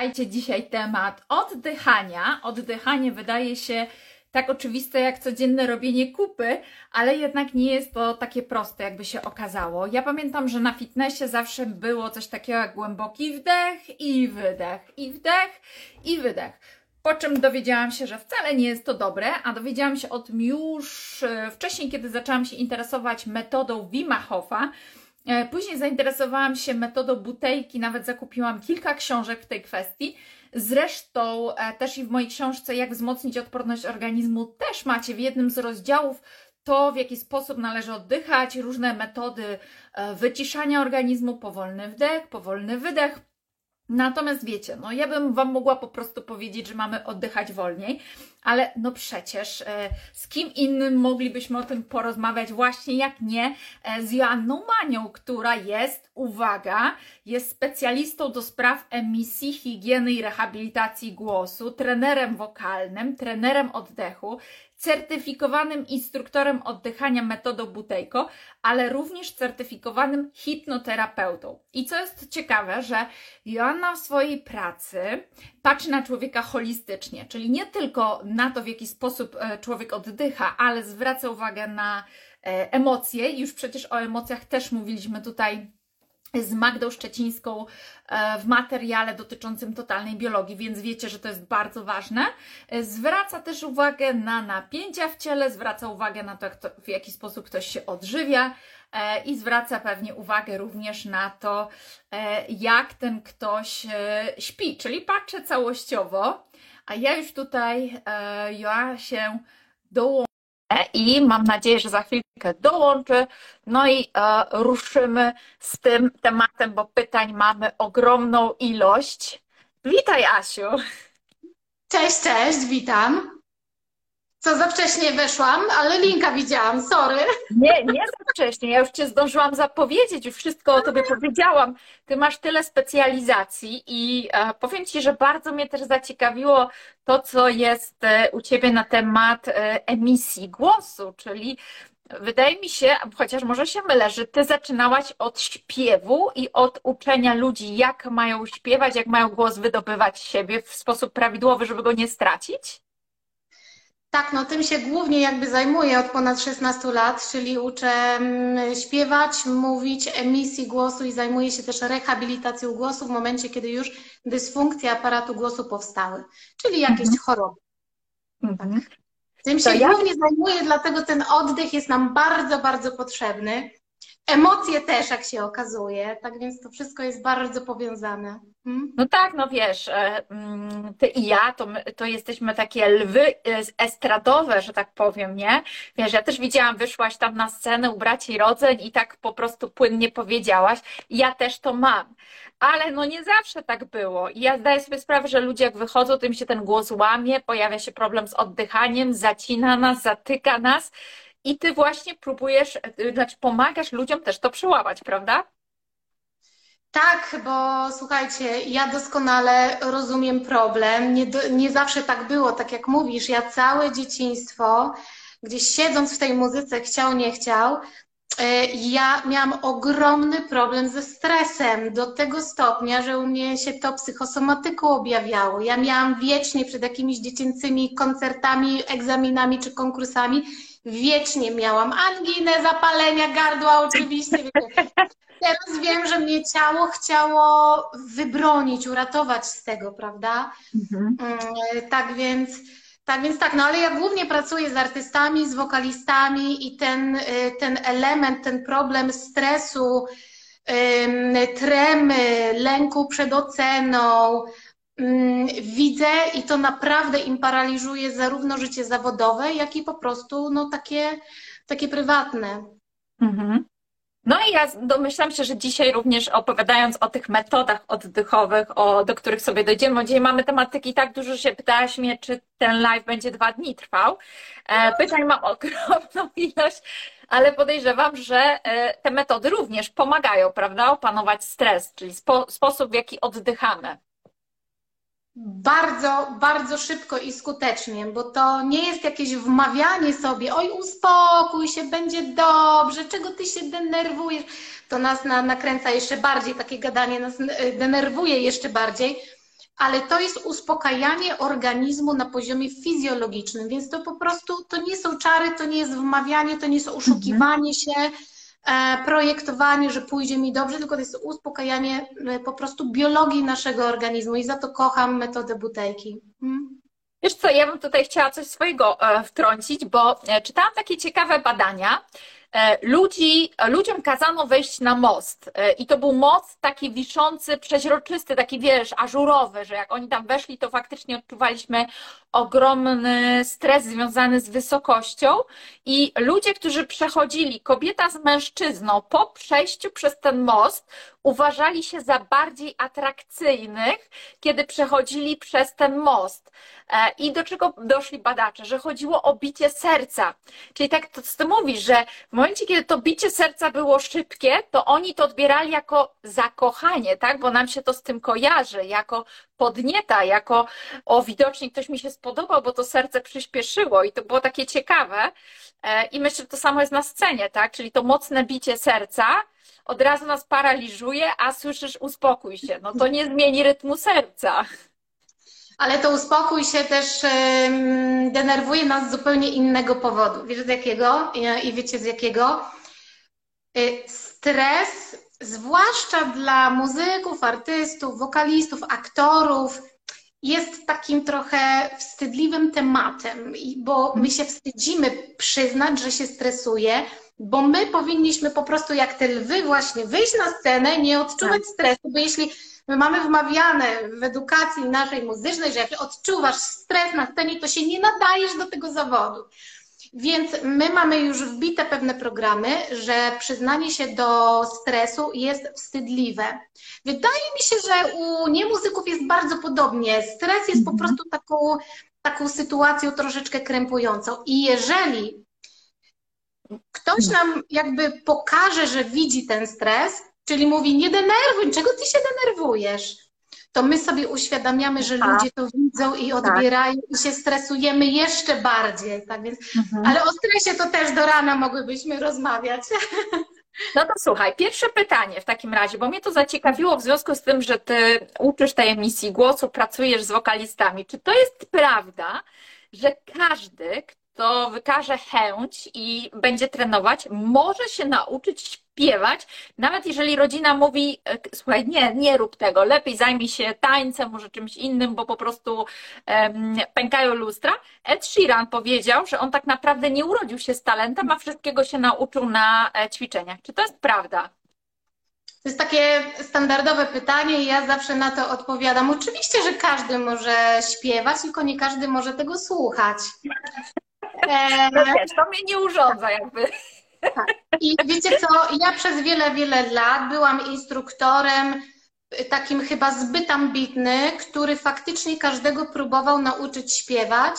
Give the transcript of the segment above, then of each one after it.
Słuchajcie, dzisiaj temat oddychania. Oddychanie wydaje się tak oczywiste jak codzienne robienie kupy, ale jednak nie jest to takie proste, jakby się okazało. Ja pamiętam, że na fitnessie zawsze było coś takiego jak głęboki wdech i wydech, i wdech i wydech. Po czym dowiedziałam się, że wcale nie jest to dobre, a dowiedziałam się o tym już e, wcześniej, kiedy zaczęłam się interesować metodą Wima Hofa. E, później zainteresowałam się metodą butejki, nawet zakupiłam kilka książek w tej kwestii. Zresztą e, też i w mojej książce Jak wzmocnić odporność organizmu też macie w jednym z rozdziałów to, w jaki sposób należy oddychać, różne metody e, wyciszania organizmu, powolny wdech, powolny wydech. Natomiast wiecie, no ja bym Wam mogła po prostu powiedzieć, że mamy oddychać wolniej, ale no przecież e, z kim innym moglibyśmy o tym porozmawiać? Właśnie jak nie e, z Joanną Manią, która jest, uwaga, jest specjalistą do spraw emisji, higieny i rehabilitacji głosu, trenerem wokalnym, trenerem oddechu, certyfikowanym instruktorem oddychania metodą Butejko, ale również certyfikowanym hipnoterapeutą. I co jest ciekawe, że Joanna w swojej pracy patrzy na człowieka holistycznie, czyli nie tylko na to, w jaki sposób e, człowiek oddycha, ale zwraca uwagę na e, emocje. Już przecież o emocjach też mówiliśmy tutaj z Magdą Szczecińską e, w materiale dotyczącym totalnej biologii, więc wiecie, że to jest bardzo ważne. Zwraca też uwagę na napięcia w ciele, zwraca uwagę na to, jak to w jaki sposób ktoś się odżywia i zwraca pewnie uwagę również na to, jak ten ktoś śpi, czyli patrzę całościowo a ja już tutaj e, ja się dołączę i mam nadzieję, że za chwilkę dołączę. No i e, ruszymy z tym tematem, bo pytań mamy ogromną ilość. Witaj, Asiu. Cześć, cześć, witam. Co za wcześnie weszłam, ale linka widziałam, sorry. Nie, nie za wcześnie. Ja już Cię zdążyłam zapowiedzieć, już wszystko o Tobie powiedziałam. Ty masz tyle specjalizacji i e, powiem Ci, że bardzo mnie też zaciekawiło to, co jest e, u Ciebie na temat e, emisji głosu, czyli wydaje mi się, chociaż może się mylę, że Ty zaczynałaś od śpiewu i od uczenia ludzi, jak mają śpiewać, jak mają głos wydobywać siebie w sposób prawidłowy, żeby go nie stracić? Tak, no tym się głównie jakby zajmuję od ponad 16 lat, czyli uczę mm, śpiewać, mówić, emisji głosu i zajmuję się też rehabilitacją głosu w momencie, kiedy już dysfunkcje aparatu głosu powstały, czyli jakieś mhm. choroby. Mhm. Tym się ja... głównie zajmuję, dlatego ten oddech jest nam bardzo, bardzo potrzebny. Emocje też, jak się okazuje, tak więc to wszystko jest bardzo powiązane. Hmm? No tak, no wiesz, e, mm, ty i ja to, my, to jesteśmy takie lwy estradowe, że tak powiem, nie? Wiesz, ja też widziałam, wyszłaś tam na scenę u braci rodzeń i tak po prostu płynnie powiedziałaś, ja też to mam. Ale no nie zawsze tak było. I ja zdaję sobie sprawę, że ludzie jak wychodzą, to im się ten głos łamie, pojawia się problem z oddychaniem, zacina nas, zatyka nas i ty właśnie próbujesz, y, znaczy pomagasz ludziom też to przełamać, prawda? Tak, bo słuchajcie, ja doskonale rozumiem problem. Nie, nie zawsze tak było, tak jak mówisz. Ja całe dzieciństwo, gdzieś siedząc w tej muzyce, chciał, nie chciał, y, ja miałam ogromny problem ze stresem do tego stopnia, że u mnie się to psychosomatyką objawiało. Ja miałam wiecznie przed jakimiś dziecięcymi koncertami, egzaminami czy konkursami wiecznie miałam anginę, zapalenia gardła oczywiście. Teraz wiem, że mnie ciało chciało wybronić, uratować z tego, prawda? Mhm. Mm, tak więc, tak więc tak, no ale ja głównie pracuję z artystami, z wokalistami i ten, y, ten element, ten problem stresu, tremy, lęku przed oceną, widzę i to naprawdę im paraliżuje zarówno życie zawodowe, jak i po prostu no, takie, takie prywatne. Mhm. No i ja domyślam się, że dzisiaj również opowiadając o tych metodach oddechowych, o, do których sobie dojdziemy, bo dzisiaj mamy tematyki tak dużo, że się pytałaś mnie, czy ten live będzie dwa dni trwał. E, pytań mam ogromną ilość, ale podejrzewam, że e, te metody również pomagają, prawda, opanować stres, czyli spo, sposób, w jaki oddychamy bardzo, bardzo szybko i skutecznie, bo to nie jest jakieś wmawianie sobie, oj uspokój się, będzie dobrze, czego ty się denerwujesz. To nas na, nakręca jeszcze bardziej, takie gadanie nas e, denerwuje jeszcze bardziej. ale to jest uspokajanie organizmu na poziomie fizjologicznym, więc to po prostu to nie są czary, to nie jest wmawianie, to nie jest oszukiwanie się, e, projektowanie, że pójdzie mi dobrze, tylko to jest uspokajanie e, po prostu biologii naszego organizmu i za to kocham metodę butelki. Hmm? Wiesz co, ja bym tutaj chciała coś swojego e, wtrącić, bo czytałam takie ciekawe badania, E, ludzi, ludziom kazano wejść na most. E, I to był most taki wiszący, przeźroczysty, taki wiesz, ażurowy, że jak oni tam weszli, to faktycznie odczuwaliśmy ogromny stres związany z wysokością. I ludzie, którzy przechodzili, kobieta z mężczyzną, po przejściu przez ten most, uważali się za bardziej atrakcyjnych, kiedy przechodzili przez ten most. E, I do czego doszli badacze? Że chodziło o bicie serca. Czyli tak to, co ty mówisz, że w momencie, kiedy to bicie serca było szybkie, to oni to odbierali jako zakochanie, tak? Bo nam się to z tym kojarzy, jako podnieta, jako o widocznie ktoś mi się spodobał, bo to serce przyspieszyło i to było takie ciekawe. E, I myślę, że to samo jest na scenie, tak? Czyli to mocne bicie serca od razu nas paraliżuje, a słyszysz uspokój się. No to nie zmieni rytmu serca. Ale to uspokój się też denerwuje nas z zupełnie innego powodu. Wiecie z jakiego? I wiecie z jakiego? Y, stres, zwłaszcza dla muzyków, artystów, wokalistów, aktorów, jest takim trochę wstydliwym tematem, bo my się wstydzimy przyznać, że się stresuje, bo my powinniśmy po prostu jak te lwy właśnie wyjść na scenę, nie odczuwać tak. stresu, bo jeśli my mamy wmawiane w edukacji naszej muzycznej, że jak odczuwasz stres na scenie, to się nie nadajesz do tego zawodu. Więc my mamy już wbite pewne programy, że przyznanie się do stresu jest wstydliwe. Wydaje mi się, że u niemuzyków jest bardzo podobnie. Stres jest po mhm. prostu taką, taką sytuacją troszeczkę krępującą. I jeżeli ktoś nam jakby pokaże, że widzi ten stres, czyli mówi, nie denerwuj, czego ty się denerwujesz? To my sobie uświadamiamy, że ludzie to widzą i tak. odbierają tak. i się stresujemy jeszcze bardziej. Tak więc, mhm. Ale o stresie to też do rana mogłybyśmy rozmawiać. No to słuchaj, pierwsze pytanie w takim razie, bo mnie to zaciekawiło w związku z tym, że ty uczysz tej emisji głosu, pracujesz z wokalistami. Czy to jest prawda, że każdy, kto wykaże chęć i będzie trenować, może się nauczyć śpiewać, nawet jeżeli rodzina mówi, e, słuchaj, nie, nie rób tego, lepiej zajmij się tańcem, może czymś innym, bo po prostu um, pękają lustra. Ed Sheeran powiedział, że on tak naprawdę nie urodził się z talentem, a wszystkiego się nauczył na e, ćwiczeniach. Czy to jest prawda? To jest takie standardowe pytanie i ja zawsze na to odpowiadam. Oczywiście, że każdy może śpiewać, tylko nie każdy może tego słuchać. No wiesz, to mnie nie urządza jakby. Tak. I wiecie co, ja przez wiele, wiele lat byłam instruktorem takim chyba zbyt ambitny, który faktycznie każdego próbował nauczyć śpiewać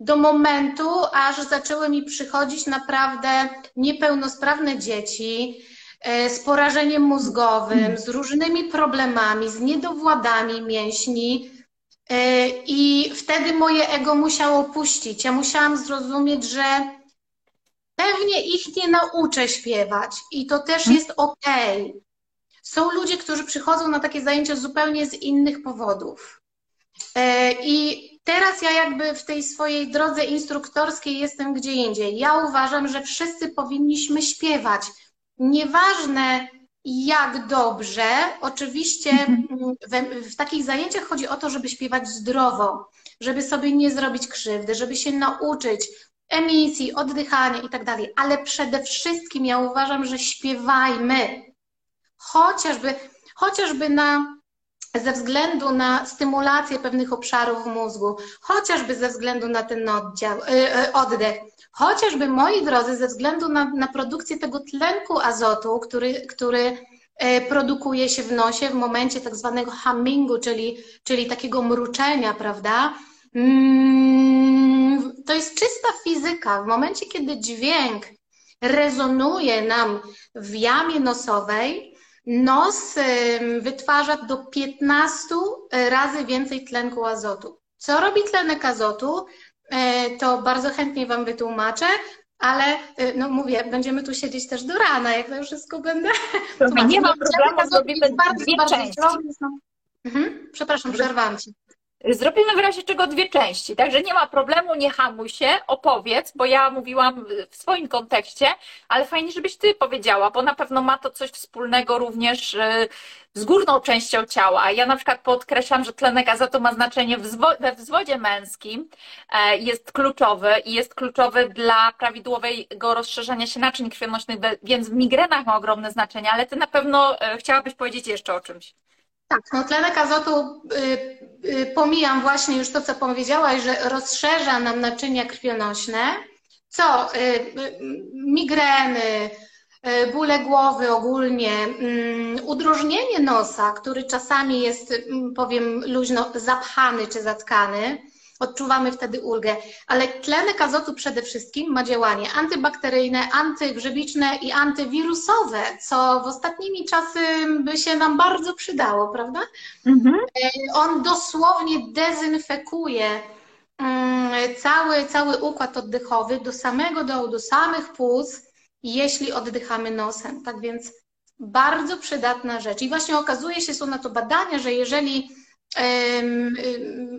do momentu, aż zaczęły mi przychodzić naprawdę niepełnosprawne dzieci e, z porażeniem mózgowym, z różnymi problemami, z niedowładami mięśni, I wtedy moje ego musiało puścić. Ja musiałam zrozumieć, że pewnie ich nie nauczę śpiewać i to też jest ok. Są ludzie, którzy przychodzą na takie zajęcia zupełnie z innych powodów. E, I teraz ja jakby w tej swojej drodze instruktorskiej jestem gdzie indziej. Ja uważam, że wszyscy powinniśmy śpiewać. Nieważne, jak dobrze. Oczywiście mhm. w, w, takich zajęciach chodzi o to, żeby śpiewać zdrowo, żeby sobie nie zrobić krzywdy, żeby się nauczyć emisji, oddychania i tak dalej. Ale przede wszystkim ja uważam, że śpiewajmy. Chociażby, chociażby na, ze względu na stymulację pewnych obszarów mózgu, chociażby ze względu na ten oddział, yy, oddech Chociażby, moi drodzy, ze względu na, na produkcję tego tlenku azotu, który, który e, produkuje się w nosie w momencie tak zwanego hummingu, czyli, czyli takiego mruczenia, prawda? Mm, to jest czysta fizyka. W momencie, kiedy dźwięk rezonuje nam w jamie nosowej, nos wytwarza do 15 razy więcej tlenku azotu. Co robi tlenek azotu? E, to bardzo chętnie Wam wytłumaczę, ale e, no mówię, będziemy tu siedzieć też do rana, jak to wszystko będę. To nie ma problemu, zrobimy bardzo, bardzo części. Mhm. Przepraszam, przerwałam Ci. Zrobimy w razie czego dwie części, także nie ma problemu, nie hamuj się, opowiedz, bo ja mówiłam w swoim kontekście, ale fajnie, żebyś ty powiedziała, bo na pewno ma to coś wspólnego również y, z górną częścią ciała. Ja na przykład podkreślam, że tlenek azotu ma znaczenie we wzwodzie męskim, e, jest kluczowy i jest kluczowy dla prawidłowego rozszerzania się naczyń krwionośnych, więc w migrenach ma ogromne znaczenie, ale ty na pewno e, chciałabyś powiedzieć jeszcze o czymś. Tak, no tlenek azotu, y, y, pomijam właśnie już to, co powiedziałaś, że rozszerza nam naczynia krwionośne, co y, migreny, bóle głowy ogólnie, mm, udrożnienie nosa, który czasami jest, mm, powiem luźno, zapchany czy zatkany, odczuwamy wtedy ulgę. Ale tlenek azotu przede wszystkim ma działanie antybakteryjne, antygrzybiczne i antywirusowe, co w ostatnimi czasy by się nam bardzo przydało, prawda? Mhm. E, on dosłownie dezynfekuje mm, cały, cały układ oddechowy do samego dołu, do samych płuc, jeśli oddychamy nosem. Tak więc bardzo przydatna rzecz. I właśnie okazuje się, są na to badania, że jeżeli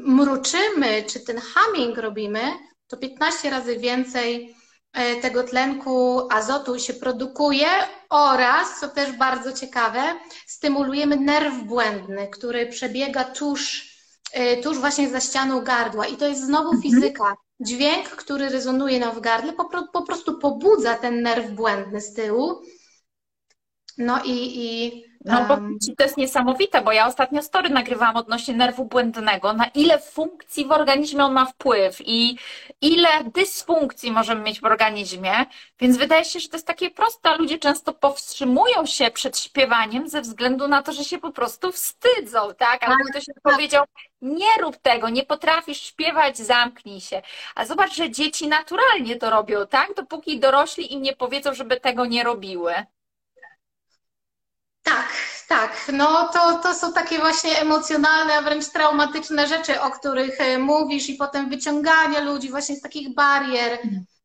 mruczymy, czy ten humming robimy, to 15 razy więcej e, tego tlenku azotu się produkuje oraz, co też bardzo ciekawe, stymulujemy nerw błędny, który przebiega tuż, e, tuż właśnie za ścianą gardła. I to jest znowu mhm. fizyka. Dźwięk, który rezonuje nam w gardle, po, po prostu pobudza ten nerw błędny z tyłu. No i, i no bo to jest niesamowite, bo ja ostatnio story nagrywałam odnośnie nerwu błędnego, na ile funkcji w organizmie on ma wpływ i ile dysfunkcji możemy mieć w organizmie, więc wydaje się, że to jest takie proste, a ludzie często powstrzymują się przed śpiewaniem ze względu na to, że się po prostu wstydzą, tak? Albo tak. ktoś powiedział, nie rób tego, nie potrafisz śpiewać, zamknij się. A zobacz, że dzieci naturalnie to robią, tak? Dopóki dorośli im nie powiedzą, żeby tego nie robiły. Tak, tak. No to, to są takie właśnie emocjonalne, a wręcz traumatyczne rzeczy, o których e, mówisz i potem wyciąganie ludzi właśnie z takich barier.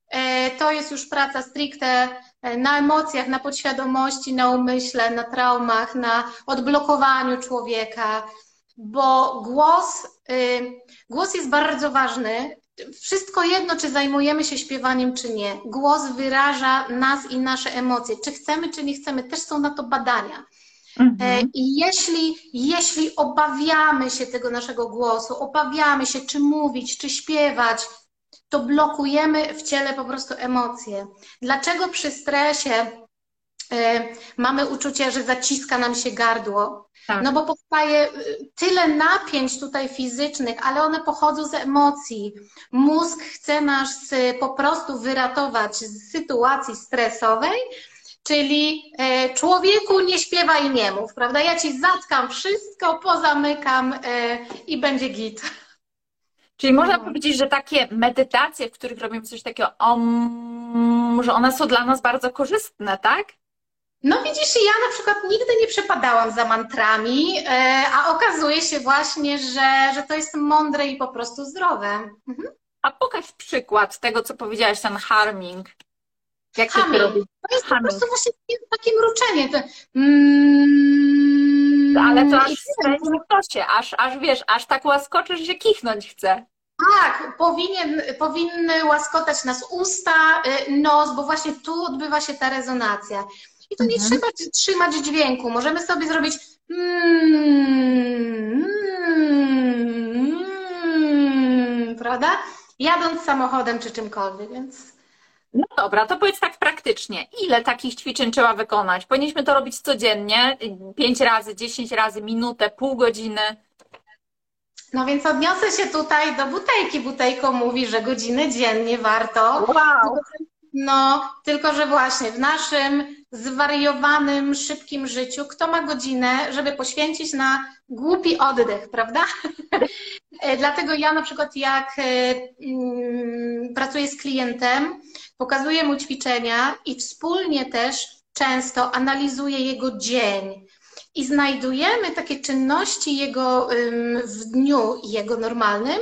E, to jest już praca stricte e, na emocjach, na podświadomości, na umyśle, na traumach, na odblokowaniu człowieka, bo głos, głos jest bardzo ważny. Wszystko jedno, czy zajmujemy się śpiewaniem, czy nie. Głos wyraża nas i nasze emocje. Czy chcemy, czy nie chcemy, też są na to badania. Mhm. E, I jeśli, jeśli obawiamy się tego naszego głosu, obawiamy się, czy mówić, czy śpiewać, to blokujemy w ciele po prostu emocje. Dlaczego przy stresie mamy uczucie, że zaciska nam się gardło? Tak. No bo powstaje y, tyle napięć tutaj fizycznych, ale one pochodzą z emocji. Mózg chce nas y, po prostu wyratować z sytuacji stresowej, czyli e, człowieku nie śpiewaj nie mów, prawda? Ja ci zatkam wszystko, pozamykam e, i będzie git. Czyli można powiedzieć, że takie medytacje, w których robimy coś takiego, om, że one są dla nas bardzo korzystne, tak? No widzisz, ja na przykład nigdy nie przepadałam za mantrami, e, a okazuje się właśnie, że, że to jest mądre i po prostu zdrowe. Mhm. A pokaż przykład tego, co powiedziałaś, ten harming. Jak to robisz? To jest Humming. po prostu właśnie takie mruczenie. To... Mm, Ale to aż w się, aż, aż wiesz, aż tak łaskoczysz, że kichnąć chce. Tak, powinien, powinny łaskotać nas usta, y, nos, bo właśnie tu odbywa się ta rezonacja. I to nie mhm. trzeba trzymać dźwięku. Możemy sobie zrobić mm, mm, prawda? Jadąc samochodem czy czymkolwiek, więc no dobra, to powiedz tak praktycznie. Ile takich ćwiczeń trzeba wykonać? Powinniśmy to robić codziennie, pięć razy, dziesięć razy, minutę, pół godziny. No więc odniosę się tutaj do butelki. Butejko mówi, że godziny dziennie warto. Wow. No, tylko że właśnie w naszym zwariowanym, szybkim życiu, kto ma godzinę, żeby poświęcić na głupi oddech, prawda? Dlatego ja na przykład jak e, mm, pracuję z klientem, pokazuję mu ćwiczenia i wspólnie też często analizuję jego dzień. I znajdujemy takie czynności jego w dniu jego normalnym,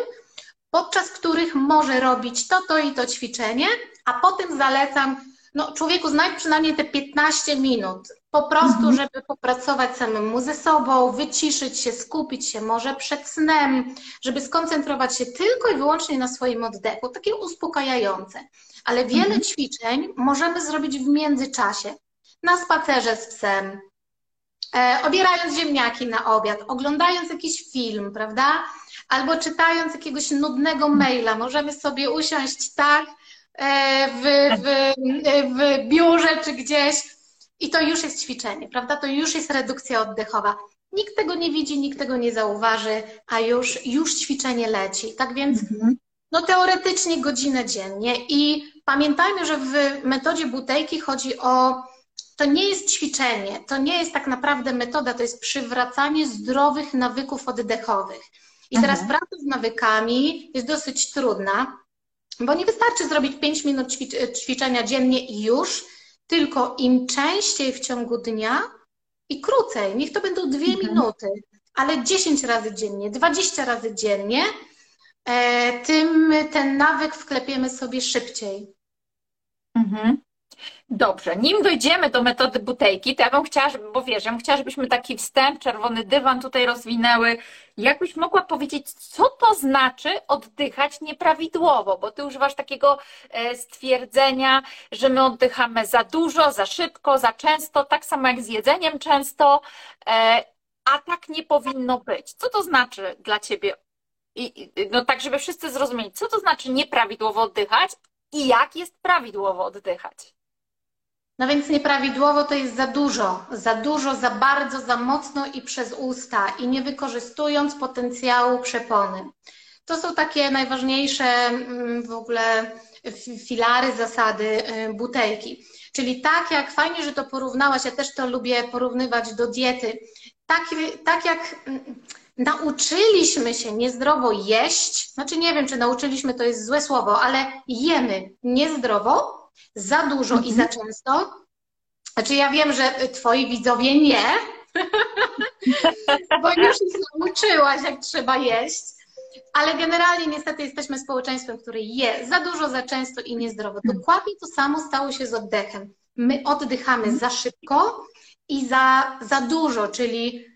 podczas których może robić to, to i to ćwiczenie, a potem zalecam, no człowieku, znajdź przynajmniej te 15 minut. Po prostu, mhm. żeby popracować samemu ze sobą, wyciszyć się, skupić się może przed snem, żeby skoncentrować się tylko i wyłącznie na swoim oddechu, takie uspokajające. Ale wiele mhm. ćwiczeń możemy zrobić w międzyczasie. Na spacerze z psem, e, obierając ziemniaki na obiad, oglądając jakiś film, prawda? Albo czytając jakiegoś nudnego maila. Możemy sobie usiąść tak w, w, w biurze czy gdzieś i to już jest ćwiczenie, prawda? To już jest redukcja oddechowa. Nikt tego nie widzi, nikt tego nie zauważy, a już, już ćwiczenie leci. Tak więc mhm. no teoretycznie godzinę dziennie i pamiętajmy, że w metodzie butejki chodzi o to nie jest ćwiczenie, to nie jest tak naprawdę metoda, to jest przywracanie zdrowych nawyków oddechowych. I mhm. teraz praca z nawykami jest dosyć trudna, bo nie wystarczy zrobić 5 minut ćwiczenia dziennie i już, tylko im częściej w ciągu dnia i krócej, niech to będą dwie mhm. minuty, ale 10 razy dziennie, 20 razy dziennie, e, tym ten nawyk wklepiemy sobie szybciej. Mhm. Dobrze, nim dojdziemy do metody butejki, to ja bym chciała, żeby, bo wiesz, ja bym chciała, żebyśmy taki wstęp, czerwony dywan tutaj rozwinęły. Jakbyś mogła powiedzieć, co to znaczy oddychać nieprawidłowo, bo ty używasz takiego e, stwierdzenia, że my oddychamy za dużo, za szybko, za często, tak samo jak z jedzeniem często, e, a tak nie powinno być. Co to znaczy dla ciebie? I, no tak, żeby wszyscy zrozumieli, co to znaczy nieprawidłowo oddychać i jak jest prawidłowo oddychać. No więc nieprawidłowo to jest za dużo, za dużo, za bardzo, za mocno i przez usta i nie wykorzystując potencjału przepony. To są takie najważniejsze mm, w ogóle filary, zasady y, butelki. Czyli tak jak, fajnie, że to porównałaś, ja też to lubię porównywać do diety. Tak, tak jak mm, nauczyliśmy się niezdrowo jeść, znaczy nie wiem, czy nauczyliśmy to jest złe słowo, ale jemy niezdrowo, za dużo i za mhm. często. Znaczy ja wiem, że twoi widzowie nie, bo już ich nauczyłaś, jak trzeba jeść. Ale generalnie niestety jesteśmy społeczeństwem, które je za dużo, za często i niezdrowo. Mhm. Dokładnie to samo stało się z oddechem. My oddychamy mhm. za szybko i za, za dużo, czyli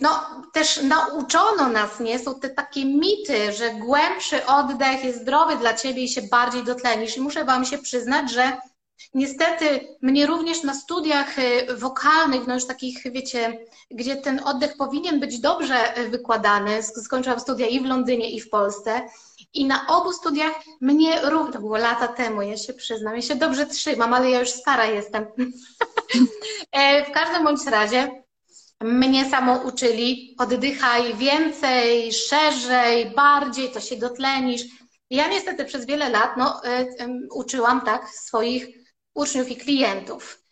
no, też nauczono nas, nie? Są te takie mity, że głębszy oddech jest zdrowy dla ciebie i się bardziej dotlenisz. I muszę Wam się przyznać, że niestety mnie również na studiach y, wokalnych, no już takich, wiecie, gdzie ten oddech powinien być dobrze y, wykładany, skończyłam studia i w Londynie, i w Polsce. I na obu studiach mnie również, to było lata temu, ja się przyznam, ja się dobrze trzymam, ale ja już stara jestem. E, w każdym bądź razie, mnie samo uczyli, oddychaj więcej, szerzej, bardziej, to się dotlenisz. Ja niestety przez wiele lat no, y, uczyłam tak swoich uczniów i klientów.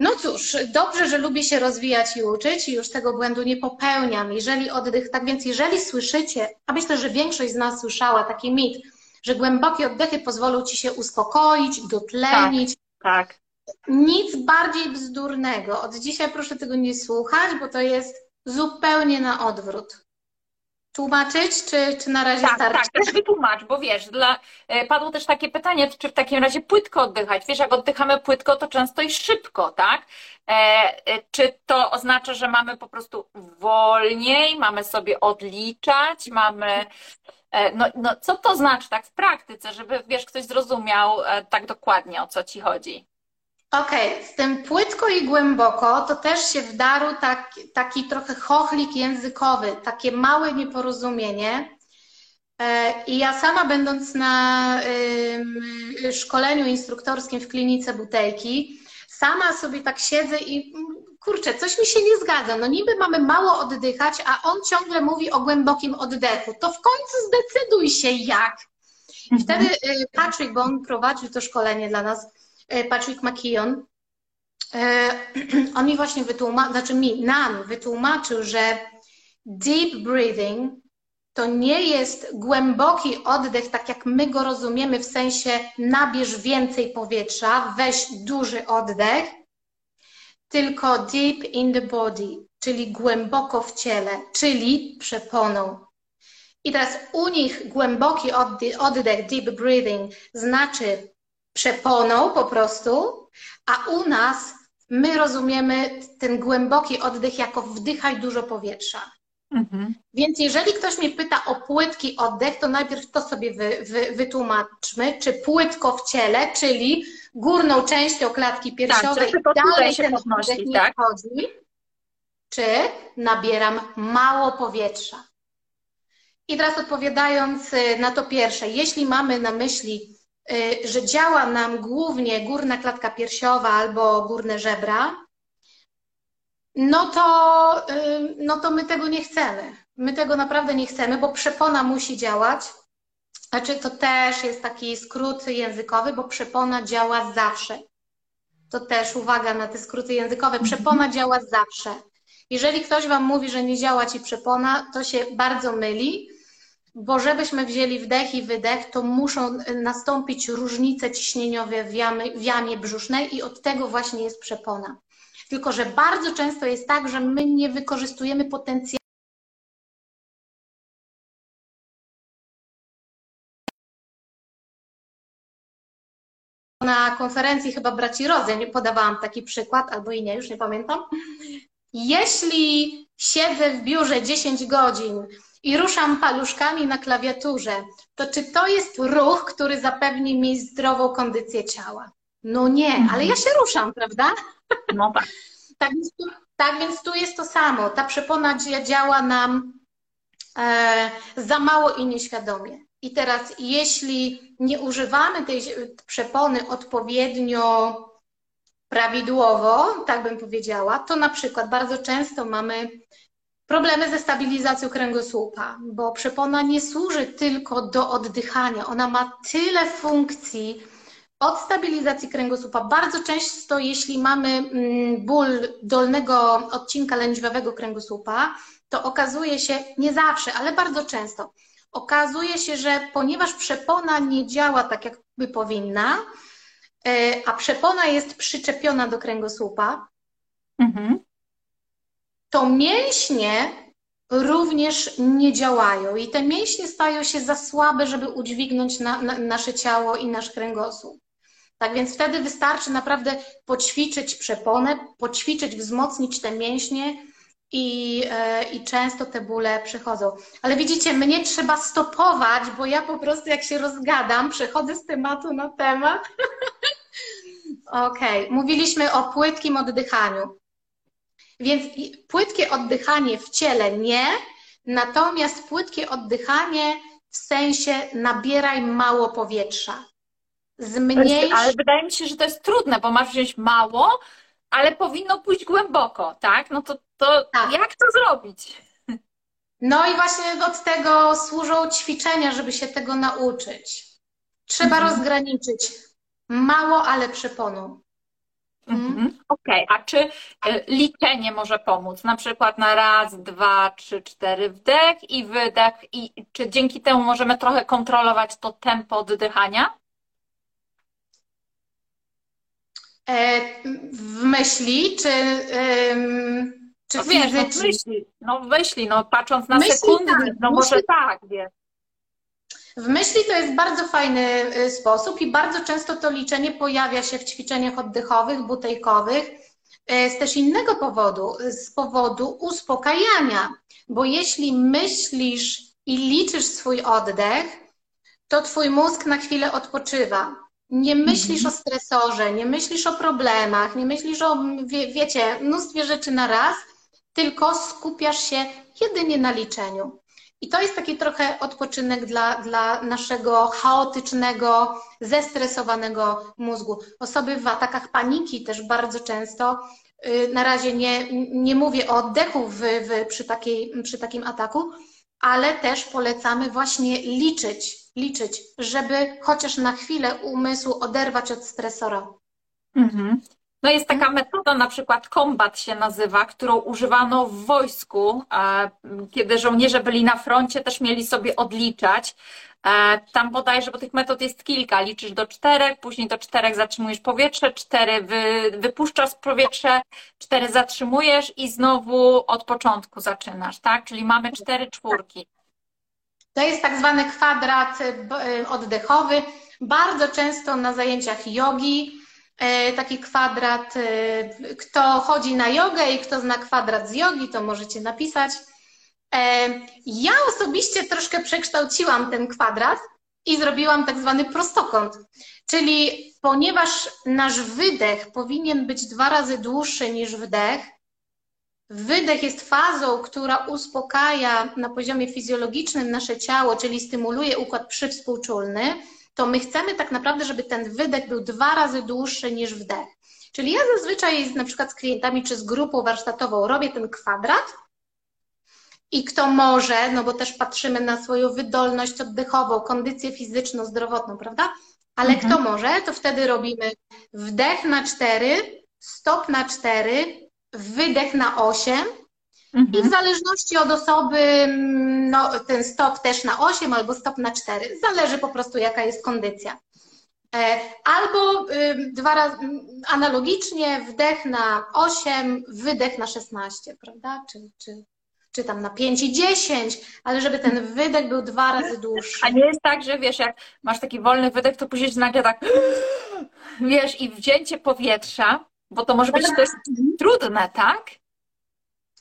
No cóż, dobrze, że lubię się rozwijać i uczyć i już tego błędu nie popełniam. Jeżeli oddech, tak więc jeżeli słyszycie, a myślę, że większość z nas słyszała taki mit, że głębokie oddechy pozwolą ci się uspokoić, dotlenić. Tak, tak. Nic bardziej bzdurnego. Od dzisiaj proszę tego nie słuchać, bo to jest zupełnie na odwrót. Tłumaczyć, czy, czy na razie tak, starczy? Tak, też wytłumacz, bo wiesz, dla, e, padło też takie pytanie, czy w takim razie płytko oddychać. Wiesz, jak oddychamy płytko, to często i szybko, tak? E, e, czy to oznacza, że mamy po prostu wolniej, mamy sobie odliczać, mamy... E, no, no, co to znaczy tak w praktyce, żeby, wiesz, ktoś zrozumiał e, tak dokładnie, o co ci chodzi? Okej, okay. z tym płytko i głęboko to też się wdarł tak, taki trochę chochlik językowy, takie małe nieporozumienie. E, I ja sama będąc na szkoleniu instruktorskim w klinice butelki, sama sobie tak siedzę i mm, kurczę, coś mi się nie zgadza. No niby mamy mało oddychać, a on ciągle mówi o głębokim oddechu. To w końcu zdecyduj się jak. I mhm. wtedy y, Patrick, bo on prowadził to szkolenie dla nas, Patrick McKeon, e, on mi właśnie wytłumaczył, znaczy mi, nam wytłumaczył, że deep breathing to nie jest głęboki oddech, tak jak my go rozumiemy, w sensie nabierz więcej powietrza, weź duży oddech, tylko deep in the body, czyli głęboko w ciele, czyli przeponą. I teraz u nich głęboki oddech, deep breathing, znaczy przeponą po prostu, a u nas my rozumiemy ten głęboki oddech jako wdychaj dużo powietrza. Mhm. Więc jeżeli ktoś mnie pyta o płytki oddech, to najpierw to sobie wy, wy, wytłumaczmy, czy płytko w ciele, czyli górną częścią klatki tak, piersiowej tak, dalej się ten podnosi, oddech nie tak? wchodzi, czy nabieram mało powietrza. I teraz odpowiadając y, na to pierwsze, jeśli mamy na myśli, że działa nam głównie górna klatka piersiowa albo górne żebra, no to, y, no to my tego nie chcemy. My tego naprawdę nie chcemy, bo przepona musi działać. Znaczy, to też jest taki skrót językowy, bo przepona działa zawsze. To też uwaga na te skróty językowe. Przepona mhm. działa zawsze. Jeżeli ktoś Wam mówi, że nie działa Ci przepona, to się bardzo myli, bo żebyśmy wzięli wdech i wydech, to muszą nastąpić różnice ciśnieniowe w jamie, w jamie brzusznej i od tego właśnie jest przepona. Tylko, że bardzo często jest tak, że my nie wykorzystujemy potencjału. Na konferencji chyba braci Rodzeń podawałam taki przykład, albo i nie, już nie pamiętam. Jeśli siedzę w biurze 10 godzin i ruszam paluszkami na klawiaturze, to czy to jest ruch, który zapewni mi zdrową kondycję ciała? No nie, ale ja się ruszam, prawda? No tak. tak, więc tu, tak więc tu jest to samo. Ta przepona działa nam e, za mało i nieświadomie. I teraz, jeśli nie używamy tej przepony odpowiednio prawidłowo, tak bym powiedziała, to na przykład bardzo często mamy problemy ze stabilizacją kręgosłupa, bo przepona nie służy tylko do oddychania. Ona ma tyle funkcji, od stabilizacji kręgosłupa. Bardzo często, jeśli mamy mm, ból dolnego odcinka lędźwiowego kręgosłupa, to okazuje się, nie zawsze, ale bardzo często, okazuje się, że ponieważ przepona nie działa tak, jak by powinna, e, a przepona jest przyczepiona do kręgosłupa, mhm. To mięśnie również nie działają i te mięśnie stają się za słabe, żeby udźwignąć na, na, nasze ciało i nasz kręgosłup. Tak więc wtedy wystarczy naprawdę poćwiczyć przeponę, poćwiczyć, wzmocnić te mięśnie i, e, i często te bóle przychodzą. Ale widzicie, mnie trzeba stopować, bo ja po prostu jak się rozgadam, przechodzę z tematu na temat. Okej, okay. mówiliśmy o płytkim oddychaniu. Więc płytkie oddychanie w ciele nie, natomiast płytkie oddychanie w sensie nabieraj mało powietrza zmniejsz... Ale wydaje mi się, że to jest trudne, bo masz wziąć mało, ale powinno pójść głęboko, tak? No to, to tak. jak to zrobić? No i właśnie od tego służą ćwiczenia, żeby się tego nauczyć. Trzeba mhm. rozgraniczyć mało, ale przeponą. Mhm. mhm. Okej, okay. a czy e, liczenie może pomóc? Na przykład na raz, dwa, trzy, cztery wdech i wydech i czy dzięki temu możemy trochę kontrolować to tempo oddychania? E, w myśli, czy, czy no wiesz, no w myśli, no w myśli, no patrząc na myśli, sekundy, tak, no może tak, wiesz. W myśli to jest bardzo fajny y, sposób i bardzo często to liczenie pojawia się w ćwiczeniach oddechowych, butejkowych, y, z też innego powodu, z powodu uspokajania, bo jeśli myślisz i liczysz swój oddech, to twój mózg na chwilę odpoczywa. Nie myślisz mhm. o stresorze, nie myślisz o problemach, nie myślisz o, wie, wiecie, mnóstwie rzeczy na raz, tylko skupiasz się jedynie na liczeniu. I to jest taki trochę odpoczynek dla, dla naszego chaotycznego, zestresowanego mózgu. Osoby w atakach paniki też bardzo często, y, na razie nie, nie mówię o oddechu w, w, przy, takiej, przy takim ataku, ale też polecamy właśnie liczyć, liczyć, żeby chociaż na chwilę umysł oderwać od stresora. Mhm. No jest taka metoda, na przykład kombat się nazywa, którą używano w wojsku, kiedy żołnierze byli na froncie, też mieli sobie odliczać. E, tam bodajże, bo tych metod jest kilka, liczysz do czterech, później do czterech zatrzymujesz powietrze, cztery wy, wypuszczasz powietrze, cztery zatrzymujesz i znowu od początku zaczynasz, tak? Czyli mamy cztery czwórki. To jest tak zwany kwadrat y, oddechowy. Bardzo często na zajęciach jogi e, taki kwadrat. E, kto chodzi na jogę i kto zna kwadrat z jogi, to możecie napisać. E, ja osobiście troszkę przekształciłam ten kwadrat i zrobiłam tak zwany prostokąt. Czyli ponieważ nasz wydech powinien być dwa razy dłuższy niż wdech, wydech jest fazą, która uspokaja na poziomie fizjologicznym nasze ciało, czyli stymuluje układ przywspółczulny, to my chcemy tak naprawdę, żeby ten wydech był dwa razy dłuższy niż wdech. Czyli ja zazwyczaj na przykład z klientami czy z grupą warsztatową robię ten kwadrat i kto może, no bo też patrzymy na swoją wydolność oddechową, kondycję fizyczną, zdrowotną, prawda? Ale mhm. kto może, to wtedy robimy wdech na cztery, stop na cztery, wydech na osiem mhm. i w zależności od osoby, mm, no, ten stop też na osiem albo stop na cztery. Zależy po prostu, jaka jest kondycja. E, albo dwa razy analogicznie wdech na 8, wydech na 16, prawda? Czy, czy czy tam na 5 i 10, ale żeby ten wydech był dwa razy dłuższy. A nie jest tak, że wiesz, jak masz taki wolny wydech, to później nagle tak wiesz i wzięcie powietrza, bo to może być dość trudne, tak?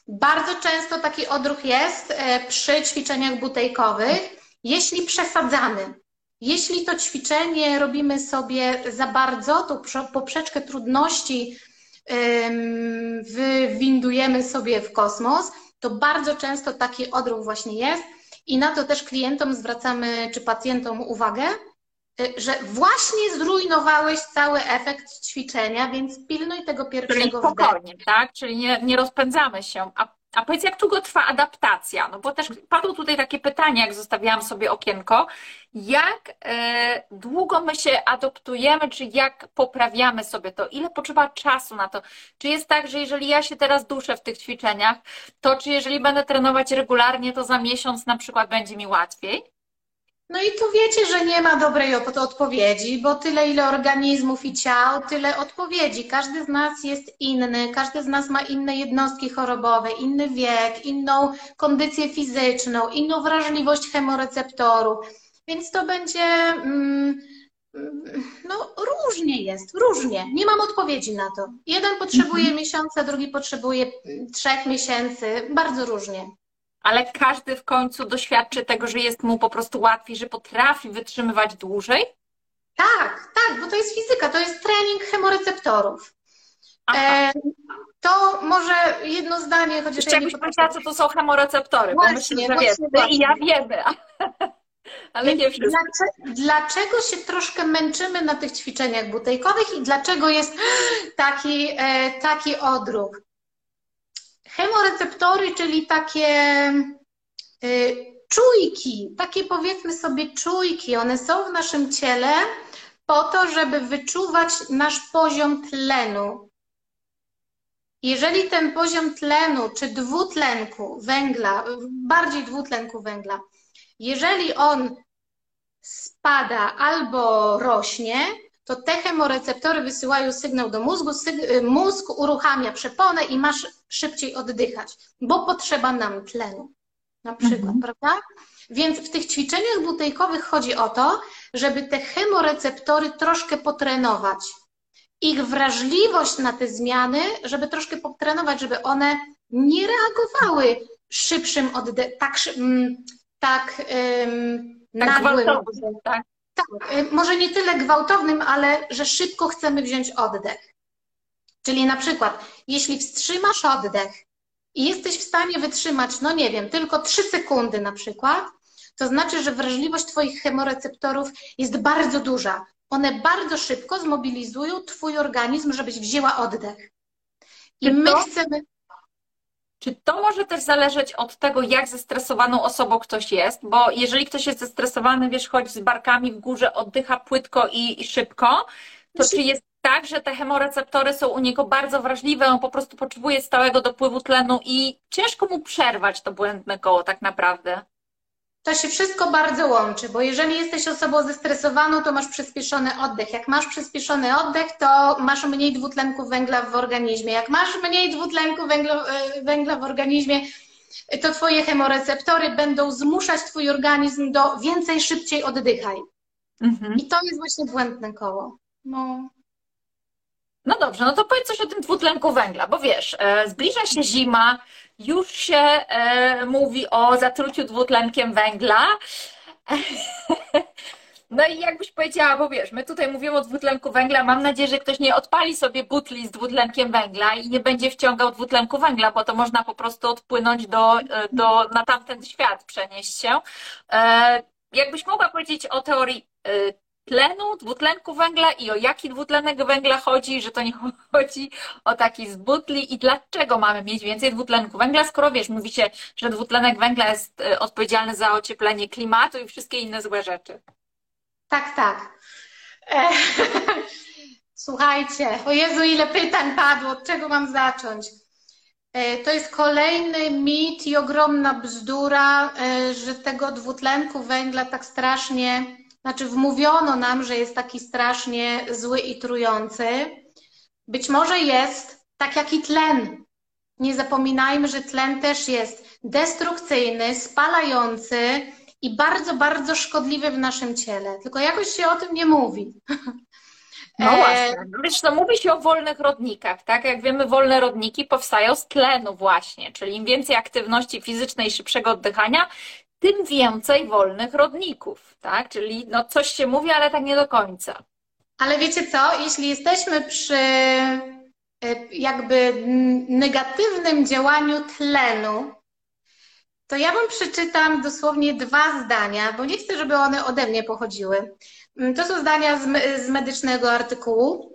Bardzo często taki odruch jest e, przy ćwiczeniach butejkowych, jeśli przesadzamy. Jeśli to ćwiczenie robimy sobie za bardzo, to poprzeczkę trudności wywindujemy sobie w kosmos, to bardzo często taki odruch właśnie jest i na to też klientom zwracamy, czy pacjentom uwagę, że właśnie zrujnowałeś cały efekt ćwiczenia, więc pilnuj tego pierwszego Czyli spokojnie, tak? Czyli nie, nie rozpędzamy się. A a powiedz, jak długo trwa adaptacja? No bo też padło tutaj takie pytanie, jak zostawiałam sobie okienko. Jak e, długo my się adoptujemy, czy jak poprawiamy sobie to? Ile potrzeba czasu na to? Czy jest tak, że jeżeli ja się teraz duszę w tych ćwiczeniach, to czy jeżeli będę trenować regularnie, to za miesiąc na przykład będzie mi łatwiej? No i tu wiecie, że nie ma dobrej odpowiedzi, bo tyle ile organizmów i ciał, tyle odpowiedzi. Każdy z nas jest inny, każdy z nas ma inne jednostki chorobowe, inny wiek, inną kondycję fizyczną, inną wrażliwość chemoreceptorów. Więc to będzie. Mm, no, różnie jest, różnie. Nie mam odpowiedzi na to. Jeden potrzebuje mhm. miesiąca, drugi potrzebuje trzech miesięcy, bardzo różnie ale każdy w końcu doświadczy tego, że jest mu po prostu łatwiej, że potrafi wytrzymywać dłużej? Tak, tak, bo to jest fizyka, to jest trening chemoreceptorów. E, to może jedno zdanie, chociaż Jeszcze ja jakbyś powiedziała, co to są chemoreceptory, właśnie, bo myślę, że wiesz, ty i ja wiemy, ale nie. Dlaczego, dlaczego się troszkę męczymy na tych ćwiczeniach butejkowych i dlaczego jest taki, e, taki odruch? Chemoreceptory, czyli takie y, czujki, takie powiedzmy sobie czujki, one są w naszym ciele po to, żeby wyczuwać nasz poziom tlenu. Jeżeli ten poziom tlenu czy dwutlenku węgla, bardziej dwutlenku węgla, jeżeli on spada albo rośnie, to te chemoreceptory wysyłają sygnał do mózgu, y, mózg uruchamia przeponę i masz szybciej oddychać, bo potrzeba nam tlenu, na przykład, mhm. prawda? Więc w tych ćwiczeniach butejkowych chodzi o to, żeby te chemoreceptory troszkę potrenować. Ich wrażliwość na te zmiany, żeby troszkę potrenować, żeby one nie reagowały szybszym oddechem, tak, mm, tak, um, tak nagłym. Tak. Tak, y, może nie tyle gwałtownym, ale że szybko chcemy wziąć oddech. Czyli na przykład, jeśli wstrzymasz oddech i jesteś w stanie wytrzymać, no nie wiem, tylko 3 sekundy na przykład, to znaczy, że wrażliwość Twoich chemoreceptorów jest bardzo duża. One bardzo szybko zmobilizują Twój organizm, żebyś wzięła oddech. I my chcemy. Czy to może też zależeć od tego, jak zestresowaną osobą ktoś jest? Bo jeżeli ktoś jest zestresowany, wiesz, chodzi z barkami w górze, oddycha płytko i, i szybko, to czy jest tak, że te chemoreceptory są u niego bardzo wrażliwe, on po prostu potrzebuje stałego dopływu tlenu i ciężko mu przerwać to błędne koło tak naprawdę? To się wszystko bardzo łączy, bo jeżeli jesteś osobą zestresowaną, to masz przyspieszony oddech. Jak masz przyspieszony oddech, to masz mniej dwutlenku węgla w organizmie. Jak masz mniej dwutlenku węgla, e, węgla w organizmie, to twoje chemoreceptory będą zmuszać twój organizm do więcej, szybciej oddychaj. Mhm. I to jest właśnie błędne koło. No. No dobrze, no to powiedz coś o tym dwutlenku węgla, bo wiesz, e, zbliża się zima, już się e, mówi o zatruciu dwutlenkiem węgla. No i jakbyś powiedziała, bo wiesz, my tutaj mówimy o dwutlenku węgla, mam nadzieję, że ktoś nie odpali sobie butli z dwutlenkiem węgla i nie będzie wciągał dwutlenku węgla, bo to można po prostu odpłynąć do, e, do, na tamten świat, przenieść się. E, jakbyś mogła powiedzieć o teorii e, tlenu, dwutlenku węgla i o jaki dwutlenek węgla chodzi, że to nie chodzi o taki z butli i dlaczego mamy mieć więcej dwutlenku węgla, skoro wiesz, mówi się, że dwutlenek węgla jest odpowiedzialny za ocieplenie klimatu i wszystkie inne złe rzeczy. Tak, tak. E, słuchajcie, o Jezu, ile pytań padło, od czego mam zacząć? E, to jest kolejny mit i ogromna bzdura, e, że tego dwutlenku węgla tak strasznie, znaczy wmówiono nam, że jest taki strasznie zły i trujący. Być może jest, tak jak i tlen. Nie zapominajmy, że tlen też jest destrukcyjny, spalający, i bardzo, bardzo szkodliwy w naszym ciele. Tylko jakoś się o tym nie mówi. No e, właśnie. Wiesz, no, mówi się o wolnych rodnikach, tak? Jak wiemy, wolne rodniki powstają z tlenu właśnie, czyli im więcej aktywności fizycznej, szybszego oddychania, tym więcej wolnych rodników, tak? Czyli no coś się mówi, ale tak nie do końca. Ale wiecie co? Jeśli jesteśmy przy e, jakby negatywnym działaniu tlenu, to ja Wam przeczytam dosłownie dwa zdania, bo nie chcę, żeby one ode mnie pochodziły. Mm, to są zdania z medycznego artykułu.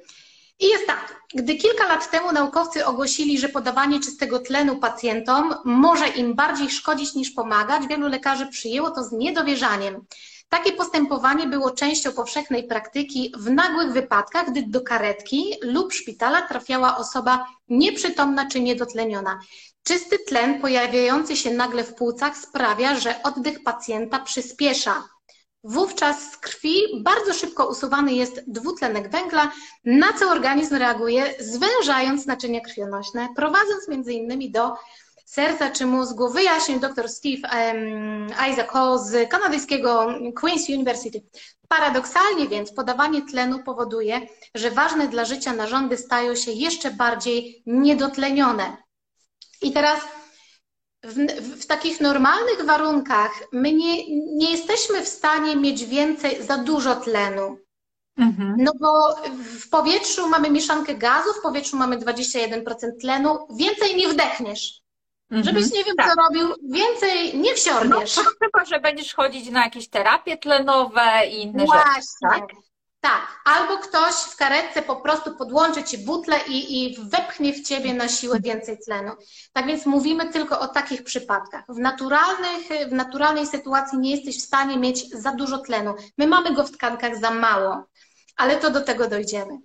I jest tak. Gdy kilka lat temu naukowcy ogłosili, że podawanie czystego tlenu pacjentom może im bardziej szkodzić niż pomagać, wielu lekarzy przyjęło to z niedowierzaniem. Takie postępowanie było częścią powszechnej praktyki w nagłych wypadkach, gdy do karetki lub szpitala trafiała osoba nieprzytomna czy niedotleniona. Czysty tlen pojawiający się nagle w płucach sprawia, że oddech pacjenta przyspiesza. Wówczas z krwi bardzo szybko usuwany jest dwutlenek węgla, na co organizm reaguje, zwężając naczynia krwionośne, prowadząc między innymi do serca czy mózgu. Wyjaśnił dr Steve um, Isaac Hall z kanadyjskiego Queen's University. Paradoksalnie więc podawanie tlenu powoduje, że ważne dla życia narządy stają się jeszcze bardziej niedotlenione. I teraz w, w, takich normalnych warunkach my nie, nie jesteśmy w stanie mieć więcej, za dużo tlenu. Mhm. No bo w powietrzu mamy mieszankę gazu, w powietrzu mamy 21% tlenu, więcej nie wdechniesz. Mhm. Żebyś nie wiem, tak. co robił, więcej nie wsiorniesz. No, chyba, że będziesz chodzić na jakieś terapie tlenowe i inne Właśnie. rzeczy. Tak? Tak, albo ktoś w karetce po prostu podłączy ci butlę i, i wepchnie w ciebie na siłę więcej tlenu. Tak więc mówimy tylko o takich przypadkach. W, naturalnych, w naturalnej sytuacji nie jesteś w stanie mieć za dużo tlenu. My mamy go w tkankach za mało, ale to do tego dojdziemy.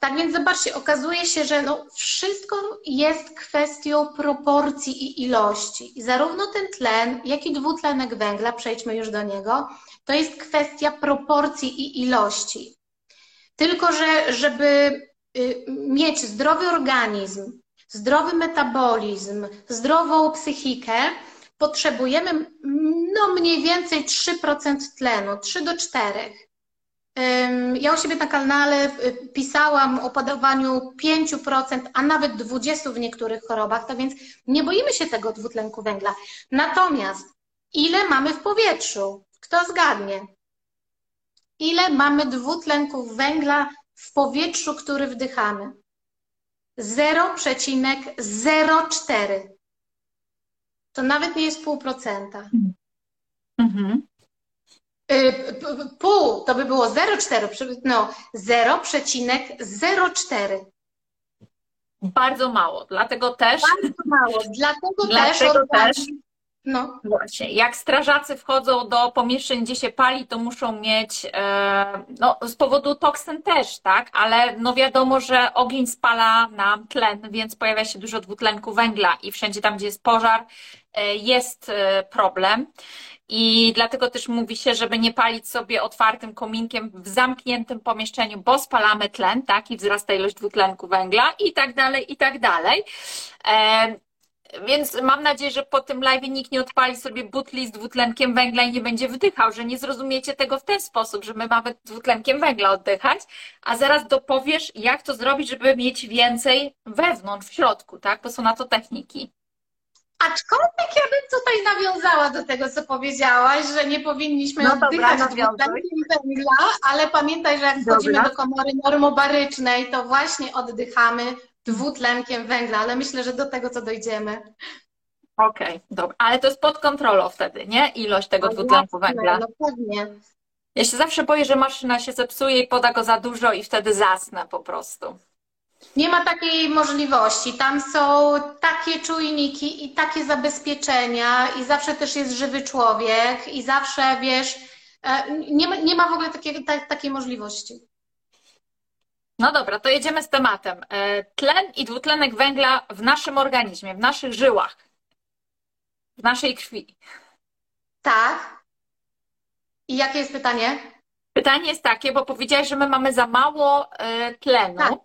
Tak więc zobaczcie, okazuje się, że no wszystko jest kwestią proporcji i ilości. I zarówno ten tlen, jak i dwutlenek węgla, przejdźmy już do niego, to jest kwestia proporcji i ilości. Tylko, że żeby y, mieć zdrowy organizm, zdrowy metabolizm, zdrową psychikę, potrzebujemy no mniej więcej 3% tlenu, 3 do 4. Ja u siebie na kanale y, pisałam o podawaniu 5%, a nawet 20% w niektórych chorobach, tak więc nie boimy się tego dwutlenku węgla. Natomiast ile mamy w powietrzu? Kto zgadnie? Ile mamy dwutlenków węgla w powietrzu, który wdychamy? 0,04. To nawet nie jest pół procenta. Mhm. Y, pół to by było 0,4, no 0,04. Bardzo mało, dlatego też. Bardzo mało, dlatego, dlatego też, też no. Właśnie. Jak strażacy wchodzą do pomieszczeń, gdzie się pali, to muszą mieć, e, no z powodu toksyn też, tak, ale no wiadomo, że ogień spala nam tlen, więc pojawia się dużo dwutlenku węgla i wszędzie tam, gdzie jest pożar, jest e, problem. I dlatego też mówi się, żeby nie palić sobie otwartym kominkiem w zamkniętym pomieszczeniu, bo spalamy tlen, tak, i wzrasta ilość dwutlenku węgla i tak dalej, i tak dalej. więc mam nadzieję, że po tym live nikt nie odpali sobie butli z dwutlenkiem węgla i nie będzie wydychał, że nie zrozumiecie tego w ten sposób, że my mamy dwutlenkiem węgla oddychać, a zaraz dopowiesz, jak to zrobić, żeby mieć więcej wewnątrz, w środku, tak? Bo są na to techniki. Aczkolwiek ja bym tutaj nawiązała do tego, co powiedziałaś, że nie powinniśmy No oddychać dwutlenkiem węgla, ale pamiętaj, że jak wchodzimy Dobra. do komory normobarycznej, to właśnie oddychamy dwutlenkiem węgla, ale myślę, że do tego, co dojdziemy. Okej, dobra. Ale to jest pod kontrolą wtedy, nie? Ilość tego No dwutlenku węgla. No pewnie. Ja się zawsze boję, że maszyna się zepsuje i poda go za dużo i wtedy zasnę po prostu. Nie ma takiej możliwości. Tam są takie czujniki i takie zabezpieczenia, i zawsze też jest żywy człowiek, i zawsze wiesz, e, nie ma, nie ma w ogóle takiej, ta, takiej możliwości. No dobra, to jedziemy z tematem. E, Tlen i dwutlenek węgla w naszym organizmie, w naszych żyłach, w naszej krwi. Tak. I jakie jest pytanie? Pytanie jest takie, bo powiedziałaś, że my mamy za mało e, tlenu, Tak, tak.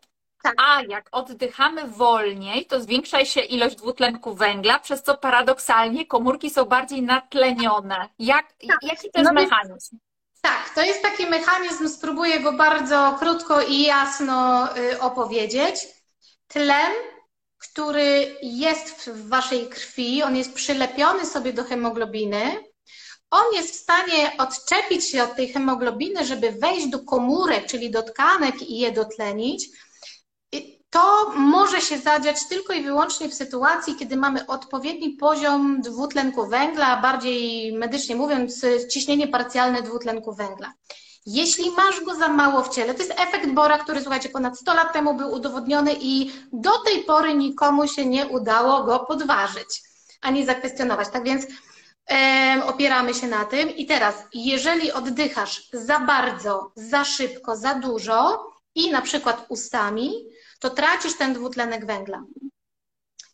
A jak oddychamy wolniej, to zwiększa się ilość dwutlenku węgla, przez co paradoksalnie komórki są bardziej natlenione. Jak, jaki to jest No mechanizm? Tak, to jest taki mechanizm, spróbuję go bardzo krótko i jasno y, opowiedzieć. Tlen, który jest w waszej krwi, on jest przylepiony sobie do hemoglobiny. On jest w stanie odczepić się od tej hemoglobiny, żeby wejść do komórek, czyli do tkanek i je dotlenić. To może się zadziać tylko i wyłącznie w sytuacji, kiedy mamy odpowiedni poziom dwutlenku węgla, bardziej medycznie mówiąc, ciśnienie parcjalne dwutlenku węgla. Jeśli masz go za mało w ciele, to jest efekt Bora, który słuchajcie, ponad 100 lat temu był udowodniony i do tej pory nikomu się nie udało go podważyć ani zakwestionować. Tak więc opieramy się na tym. I teraz, jeżeli oddychasz za bardzo, za szybko, za dużo i na przykład ustami, to tracisz ten dwutlenek węgla.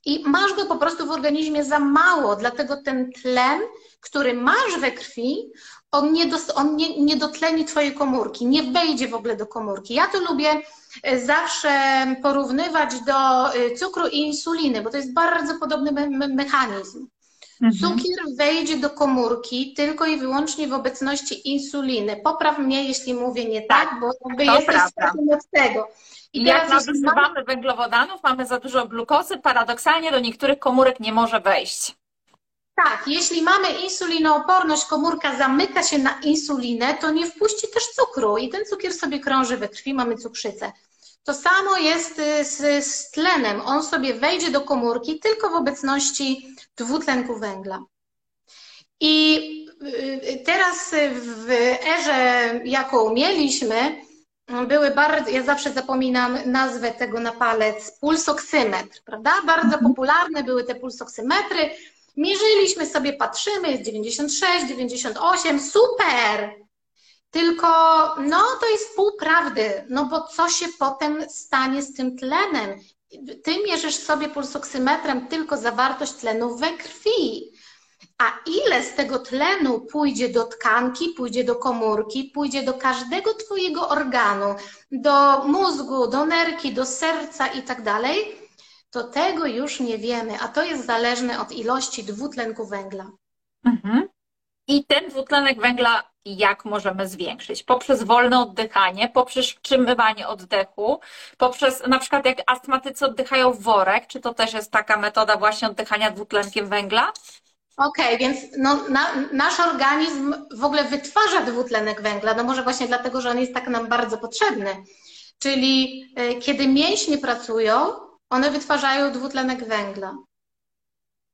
I masz go po prostu w organizmie za mało, dlatego ten tlen, który masz we krwi, on nie, on nie, nie dotleni twojej komórki, nie wejdzie w ogóle do komórki. Ja to lubię e, zawsze porównywać do e, cukru i insuliny, bo to jest bardzo podobny me me mechanizm. Mhm. Cukier wejdzie do komórki tylko i wyłącznie w obecności insuliny. Popraw mnie, jeśli mówię nie tak, bo jakby to jesteś prawda. od tego. I jak teraz, nadużywamy węglowodanów, mamy za dużo glukozy, paradoksalnie do niektórych komórek nie może wejść. Tak, jeśli mamy insulinooporność, komórka zamyka się na insulinę, to nie wpuści też cukru i ten cukier sobie krąży we krwi, mamy cukrzycę. To samo jest y, z, z tlenem. On sobie wejdzie do komórki tylko w obecności dwutlenku węgla. I y, teraz y, w erze, jaką mieliśmy, były bardzo, ja zawsze zapominam nazwę tego na palec, pulsoksymetr, prawda? Bardzo popularne były te pulsoksymetry. Mierzyliśmy sobie, patrzymy, jest 96, 98, super! Tylko, no to jest pół prawdy, no bo co się potem stanie z tym tlenem? Ty mierzysz sobie pulsoksymetrem tylko zawartość tlenu we krwi. A ile z tego tlenu pójdzie do tkanki, pójdzie do komórki, pójdzie do każdego Twojego organu, do mózgu, do nerki, do serca i tak dalej, to tego już nie wiemy, a to jest zależne od ilości dwutlenku węgla. Mhm. I ten dwutlenek węgla jak możemy zwiększyć? Poprzez wolne oddychanie, poprzez wstrzymywanie oddechu, poprzez na przykład jak astmatycy oddychają worek, czy to też jest taka metoda właśnie oddychania dwutlenkiem węgla? Okej, więc no, na, nasz organizm w ogóle wytwarza dwutlenek węgla, no może właśnie dlatego, że on jest tak nam bardzo potrzebny. Czyli y, kiedy mięśnie pracują, one wytwarzają dwutlenek węgla.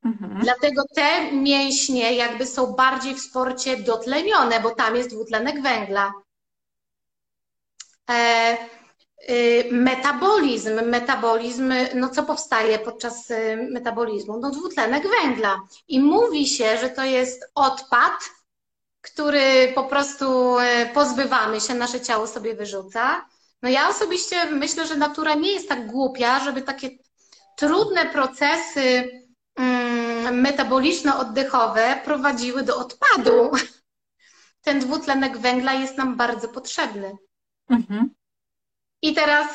Mhm. Dlatego te mięśnie jakby są bardziej w sporcie dotlenione, bo tam jest dwutlenek węgla. E, metabolizm, metabolizm, no co powstaje podczas y, metabolizmu? No dwutlenek węgla. I mówi się, że to jest odpad, który po prostu y, pozbywamy się, nasze ciało sobie wyrzuca. No ja osobiście myślę, że natura nie jest tak głupia, żeby takie trudne procesy mm, metaboliczno-oddechowe prowadziły do odpadu. Ten dwutlenek węgla jest nam bardzo potrzebny. Mhm. I teraz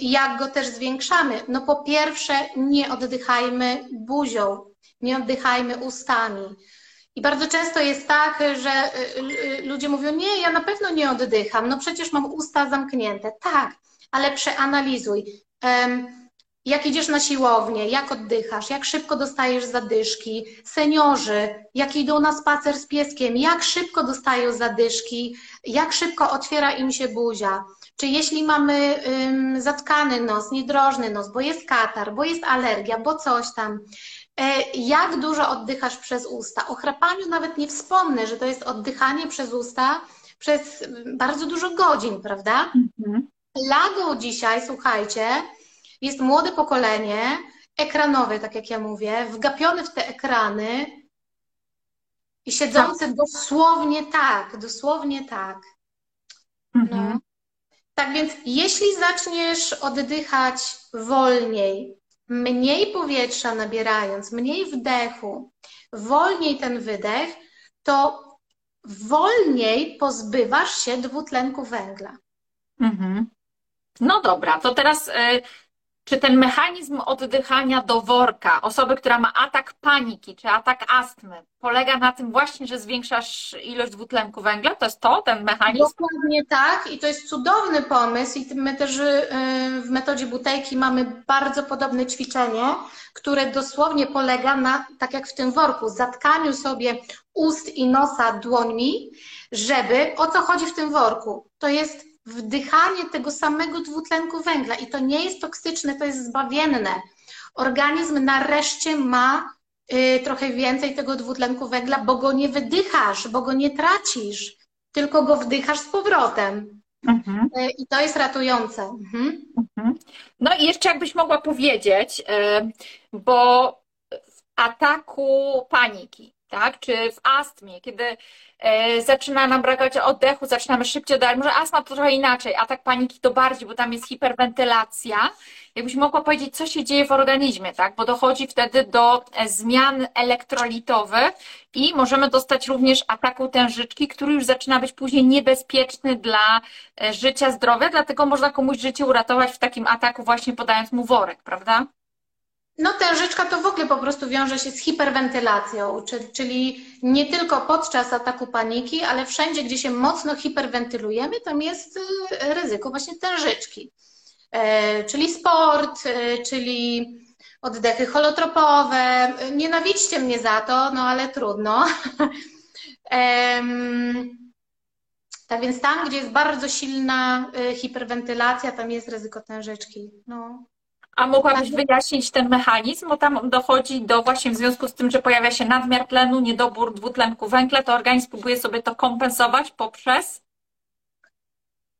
jak go też zwiększamy? No po pierwsze, nie oddychajmy buzią, nie oddychajmy ustami. I bardzo często jest tak, że y, y, ludzie mówią: Nie, ja na pewno nie oddycham, no przecież mam usta zamknięte. Tak, ale przeanalizuj. Jak idziesz na siłownię, jak oddychasz, jak szybko dostajesz zadyszki. Seniorzy, jak idą na spacer z pieskiem, jak szybko dostają zadyszki, jak szybko otwiera im się buzia. Czy jeśli mamy um, zatkany nos, niedrożny nos, bo jest katar, bo jest alergia, bo coś tam, e, jak dużo oddychasz przez usta? O chrapaniu nawet nie wspomnę, że to jest oddychanie przez usta przez bardzo dużo godzin, prawda? Mhm. Lagą dzisiaj, słuchajcie, jest młode pokolenie, ekranowe, tak jak ja mówię, wgapione w te ekrany i siedzące tak. dosłownie tak, dosłownie tak. Mhm. No. Tak więc, jeśli zaczniesz oddychać wolniej, mniej powietrza nabierając, mniej wdechu, wolniej ten wydech, to wolniej pozbywasz się dwutlenku węgla. Mhm. No dobra, to teraz y, czy ten mechanizm oddychania do worka, osoby, która ma atak paniki, czy atak astmy, polega na tym właśnie, że zwiększasz ilość dwutlenku węgla? To jest to, ten mechanizm? Dokładnie tak i to jest cudowny pomysł i my też y, w metodzie butejki mamy bardzo podobne ćwiczenie, które dosłownie polega na, tak jak w tym worku, zatkaniu sobie ust i nosa dłońmi, żeby, o co chodzi w tym worku? To jest wdychanie tego samego dwutlenku węgla i to nie jest toksyczne, to jest zbawienne. Organizm nareszcie ma y, trochę więcej tego dwutlenku węgla, bo go nie wydychasz, bo go nie tracisz, tylko go wdychasz z powrotem. Mhm. Y, I to jest ratujące. Mhm. Mhm. No i jeszcze jakbyś mogła powiedzieć, y, bo w ataku paniki, tak, czy w astmie, kiedy E, zaczyna nam brakować oddechu, zaczynamy szybciej oddać. Może astma to trochę inaczej, atak paniki to bardziej, bo tam jest hiperwentylacja. Jakbyś mogła powiedzieć, co się dzieje w organizmie, tak? Bo dochodzi wtedy do e, zmian elektrolitowych i możemy dostać również ataku tężyczki, który już zaczyna być później niebezpieczny dla e, życia, zdrowia, dlatego można komuś życie uratować w takim ataku właśnie podając mu worek, prawda? No tężyczka to w ogóle po prostu wiąże się z hiperwentylacją, czyli nie tylko podczas ataku paniki, ale wszędzie, gdzie się mocno hiperwentylujemy, tam jest y, ryzyko właśnie tężyczki. E, czyli sport, e, czyli oddechy holotropowe. Nienawidźcie mnie za to, no ale trudno. Tak więc tam, gdzie jest bardzo silna y, hiperwentylacja, tam jest ryzyko tężyczki. No. A mogłabyś wyjaśnić ten mechanizm, bo tam dochodzi do właśnie w związku z tym, że pojawia się nadmiar tlenu, niedobór dwutlenku węgla, to organizm próbuje sobie to kompensować poprzez?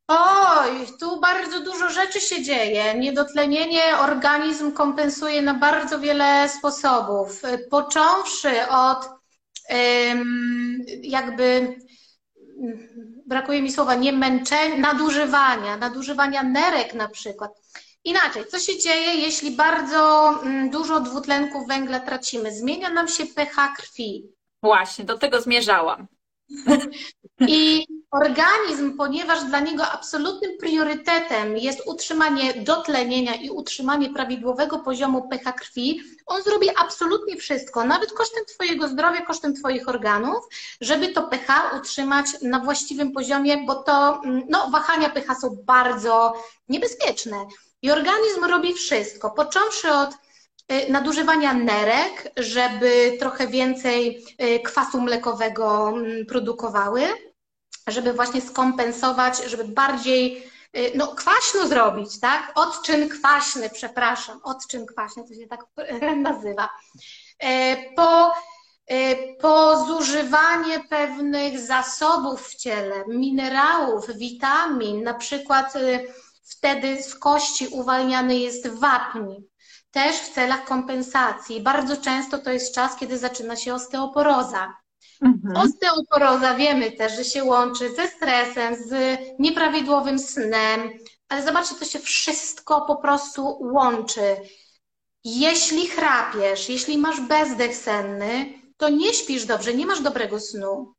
Oj, tu bardzo dużo rzeczy się dzieje. Niedotlenienie organizm kompensuje na bardzo wiele sposobów. Począwszy od jakby brakuje mi słowa, nie męczenia, nadużywania, nadużywania nerek na przykład. Inaczej, co się dzieje, jeśli bardzo mm, dużo dwutlenku węgla tracimy? Zmienia nam się pH krwi. Właśnie, do tego zmierzałam. I organizm, ponieważ dla niego absolutnym priorytetem jest utrzymanie dotlenienia i utrzymanie prawidłowego poziomu pH krwi, on zrobi absolutnie wszystko, nawet kosztem Twojego zdrowia, kosztem Twoich organów, żeby to pH utrzymać na właściwym poziomie, bo to mm, no, wahania pH są bardzo niebezpieczne. I organizm robi wszystko, począwszy od y, nadużywania nerek, żeby trochę więcej y, kwasu mlekowego mm, produkowały, żeby właśnie skompensować, żeby bardziej y, no, kwaśno zrobić, tak? Odczyn kwaśny, przepraszam, odczyn kwaśny, to się tak nazywa. Po, po zużywanie pewnych zasobów w ciele, minerałów, witamin, na przykład Wtedy z kości uwalniany jest wapń, też w celach kompensacji. Bardzo często to jest czas, kiedy zaczyna się osteoporoza. Mhm. Osteoporoza wiemy też, że się łączy ze stresem, z nieprawidłowym snem, ale zobaczcie, to się wszystko po prostu łączy. Jeśli chrapiesz, jeśli masz bezdech senny, to nie śpisz dobrze, nie masz dobrego snu.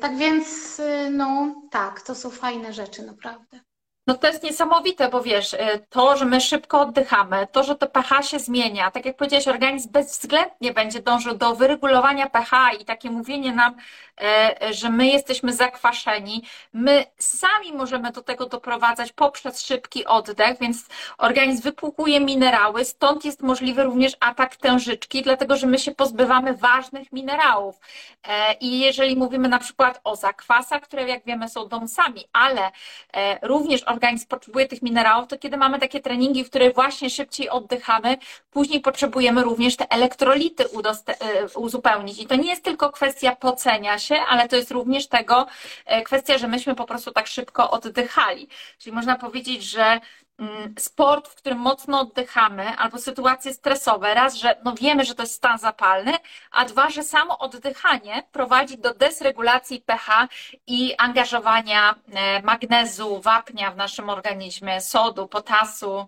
Tak więc, y, no tak, to są fajne rzeczy, naprawdę. No to jest niesamowite, bo wiesz, y, to, że my szybko oddychamy, to, że to pH się zmienia, tak jak powiedziałeś, organizm bezwzględnie będzie dążył do wyregulowania pH i takie mówienie nam, e, że my jesteśmy zakwaszeni, my sami możemy do tego doprowadzać poprzez szybki oddech, więc organizm wypłukuje minerały, stąd jest możliwy również atak tężyczki, dlatego że my się pozbywamy ważnych minerałów. E, I jeżeli mówimy na przykład o zakwasach, które jak wiemy są dąsami, ale e, również organizm potrzebuje tych minerałów, to kiedy mamy takie treningi, w których właśnie szybciej oddychamy, później potrzebujemy również te elektrolity e, uzupełnić. I to nie jest tylko kwestia pocenia się, ale to jest również tego e, kwestia, że myśmy po prostu tak szybko oddychali. Czyli można powiedzieć, że sport, w którym mocno oddychamy, albo sytuacje stresowe, raz, że no wiemy, że to jest stan zapalny, a dwa, że samo oddychanie prowadzi do desregulacji pH i angażowania e, magnezu, wapnia w naszym organizmie, sodu, potasu.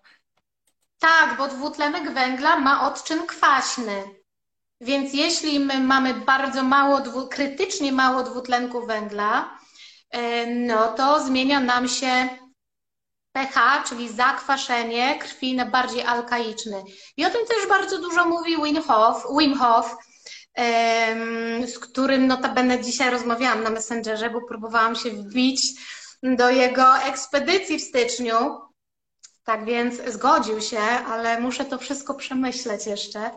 Tak, bo dwutlenek węgla ma odczyn kwaśny. Więc jeśli my mamy bardzo mało, krytycznie mało dwutlenku węgla, e, no to zmienia nam się pH, czyli zakwaszenie krwi na bardziej alkaiczny. I o tym też bardzo dużo mówi Wim Hof, Wim Hof z którym notabene dzisiaj rozmawiałam na Messengerze, bo próbowałam się wbić do jego ekspedycji w styczniu. Tak więc zgodził się, ale muszę to wszystko przemyśleć jeszcze.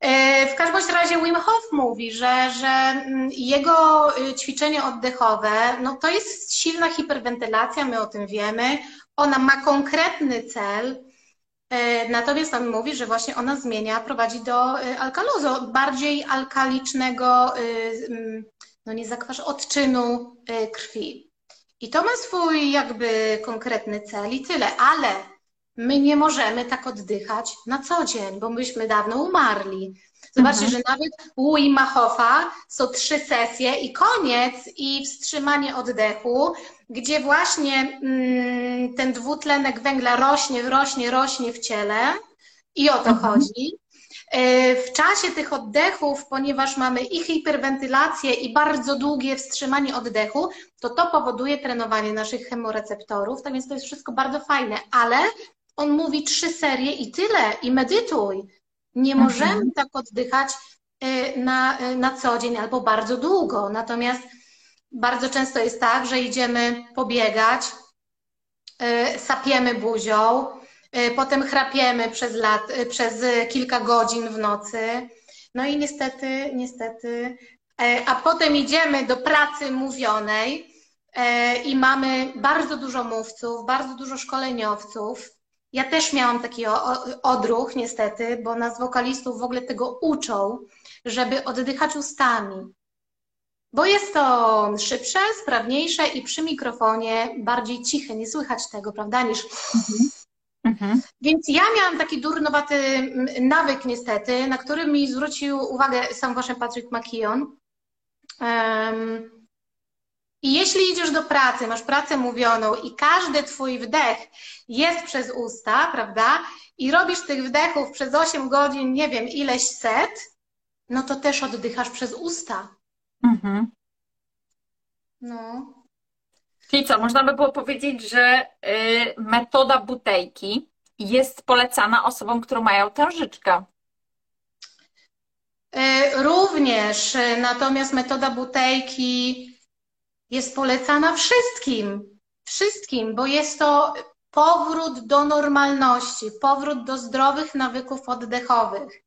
E, w każdym razie Wim Hof mówi, że, że mm, jego y, ćwiczenie oddechowe, no to jest silna hiperwentylacja, my o tym wiemy. Ona ma konkretny cel, e, natomiast on mówi, że właśnie ona zmienia, prowadzi do e, alkalozu, bardziej alkalicznego, mm, no nie zakwasz, odczynu krwi. I to ma swój jakby konkretny cel i tyle, ale My nie możemy tak oddychać na co dzień, bo myśmy dawno umarli. Zobaczcie, mhm. że nawet u Wima Hofa są trzy sesje i koniec i wstrzymanie oddechu, gdzie właśnie mm, ten dwutlenek węgla rośnie, rośnie, rośnie w ciele i o to mhm. chodzi. E, w czasie tych oddechów, ponieważ mamy i hiperwentylację, i bardzo długie wstrzymanie oddechu, to to powoduje trenowanie naszych chemoreceptorów. Tak więc to jest wszystko bardzo fajne, ale on mówi trzy serie i tyle, i medytuj. Nie mhm. możemy tak oddychać y, na, y, na co dzień albo bardzo długo. Natomiast bardzo często jest tak, że idziemy pobiegać, y, sapiemy buzią, potem chrapiemy przez, lat, przez kilka godzin w nocy. No i niestety, niestety, a potem idziemy do pracy mówionej i mamy bardzo dużo mówców, bardzo dużo szkoleniowców, ja też miałam taki odruch, niestety, bo nas wokalistów w ogóle tego uczą, żeby oddychać ustami. Bo jest to szybsze, sprawniejsze i przy mikrofonie bardziej ciche, nie słychać tego, prawda, niż. Mhm. Mhm. Więc ja miałam taki durnowaty nawyk, niestety, na który mi zwrócił uwagę sam właśnie Patrick McKeon. Um, i jeśli idziesz do pracy, masz pracę mówioną i każdy twój wdech jest przez usta, prawda? I robisz tych wdechów przez 8 godzin, nie wiem, ileś set, no to też oddychasz przez usta. Mhm. No. Czyli co, można by było powiedzieć, że y, metoda butejki jest polecana osobom, które mają tężyczkę. Y, również, natomiast metoda butejki jest polecana wszystkim, wszystkim, bo jest to powrót do normalności, powrót do zdrowych nawyków oddechowych.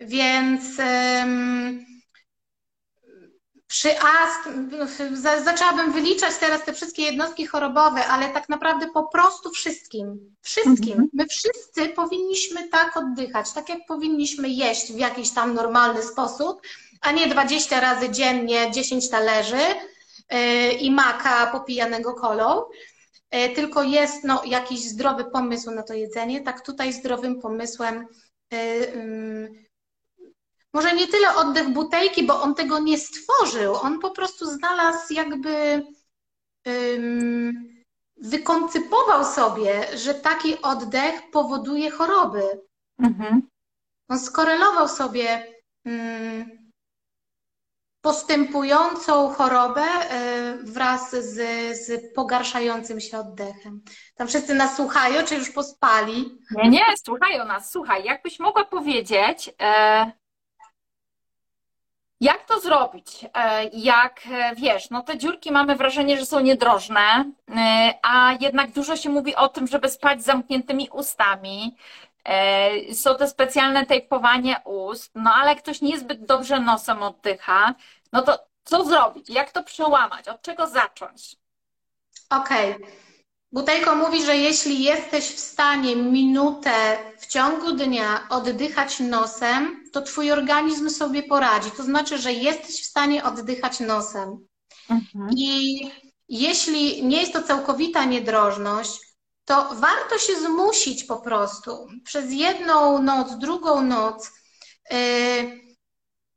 Więc um, przy astm, zaczęłabym wyliczać teraz te wszystkie jednostki chorobowe, ale tak naprawdę po prostu wszystkim. Wszystkim. Mhm. My wszyscy powinniśmy tak oddychać, tak jak powinniśmy jeść w jakiś tam normalny sposób, a nie 20 razy dziennie 10 talerzy, i maka popijanego kolą, e, tylko jest no, jakiś zdrowy pomysł na to jedzenie. Tak tutaj zdrowym pomysłem e, mm, może nie tyle oddech butejki, bo on tego nie stworzył, on po prostu znalazł jakby wykoncypował sobie, że taki oddech powoduje choroby. Mhm. On skorelował sobie postępującą chorobę e, wraz z, z pogarszającym się oddechem. Tam wszyscy nas słuchają, czy już pospali? Nie, nie, słuchają nas. Słuchaj, jakbyś mogła powiedzieć, e, jak to zrobić? E, jak e, wiesz, no te dziurki mamy wrażenie, że są niedrożne, a jednak dużo się mówi o tym, żeby spać z zamkniętymi ustami. Są te specjalne tejpowanie ust, no ale ktoś niezbyt dobrze nosem oddycha, no to co zrobić? Jak to przełamać? Od czego zacząć? Okej. Okay. Butejko mówi, że jeśli jesteś w stanie minutę w ciągu dnia oddychać nosem, to twój organizm sobie poradzi. To znaczy, że jesteś w stanie oddychać nosem. Mhm. I jeśli nie jest to całkowita niedrożność, to warto się zmusić po prostu przez jedną noc, drugą noc. Yy,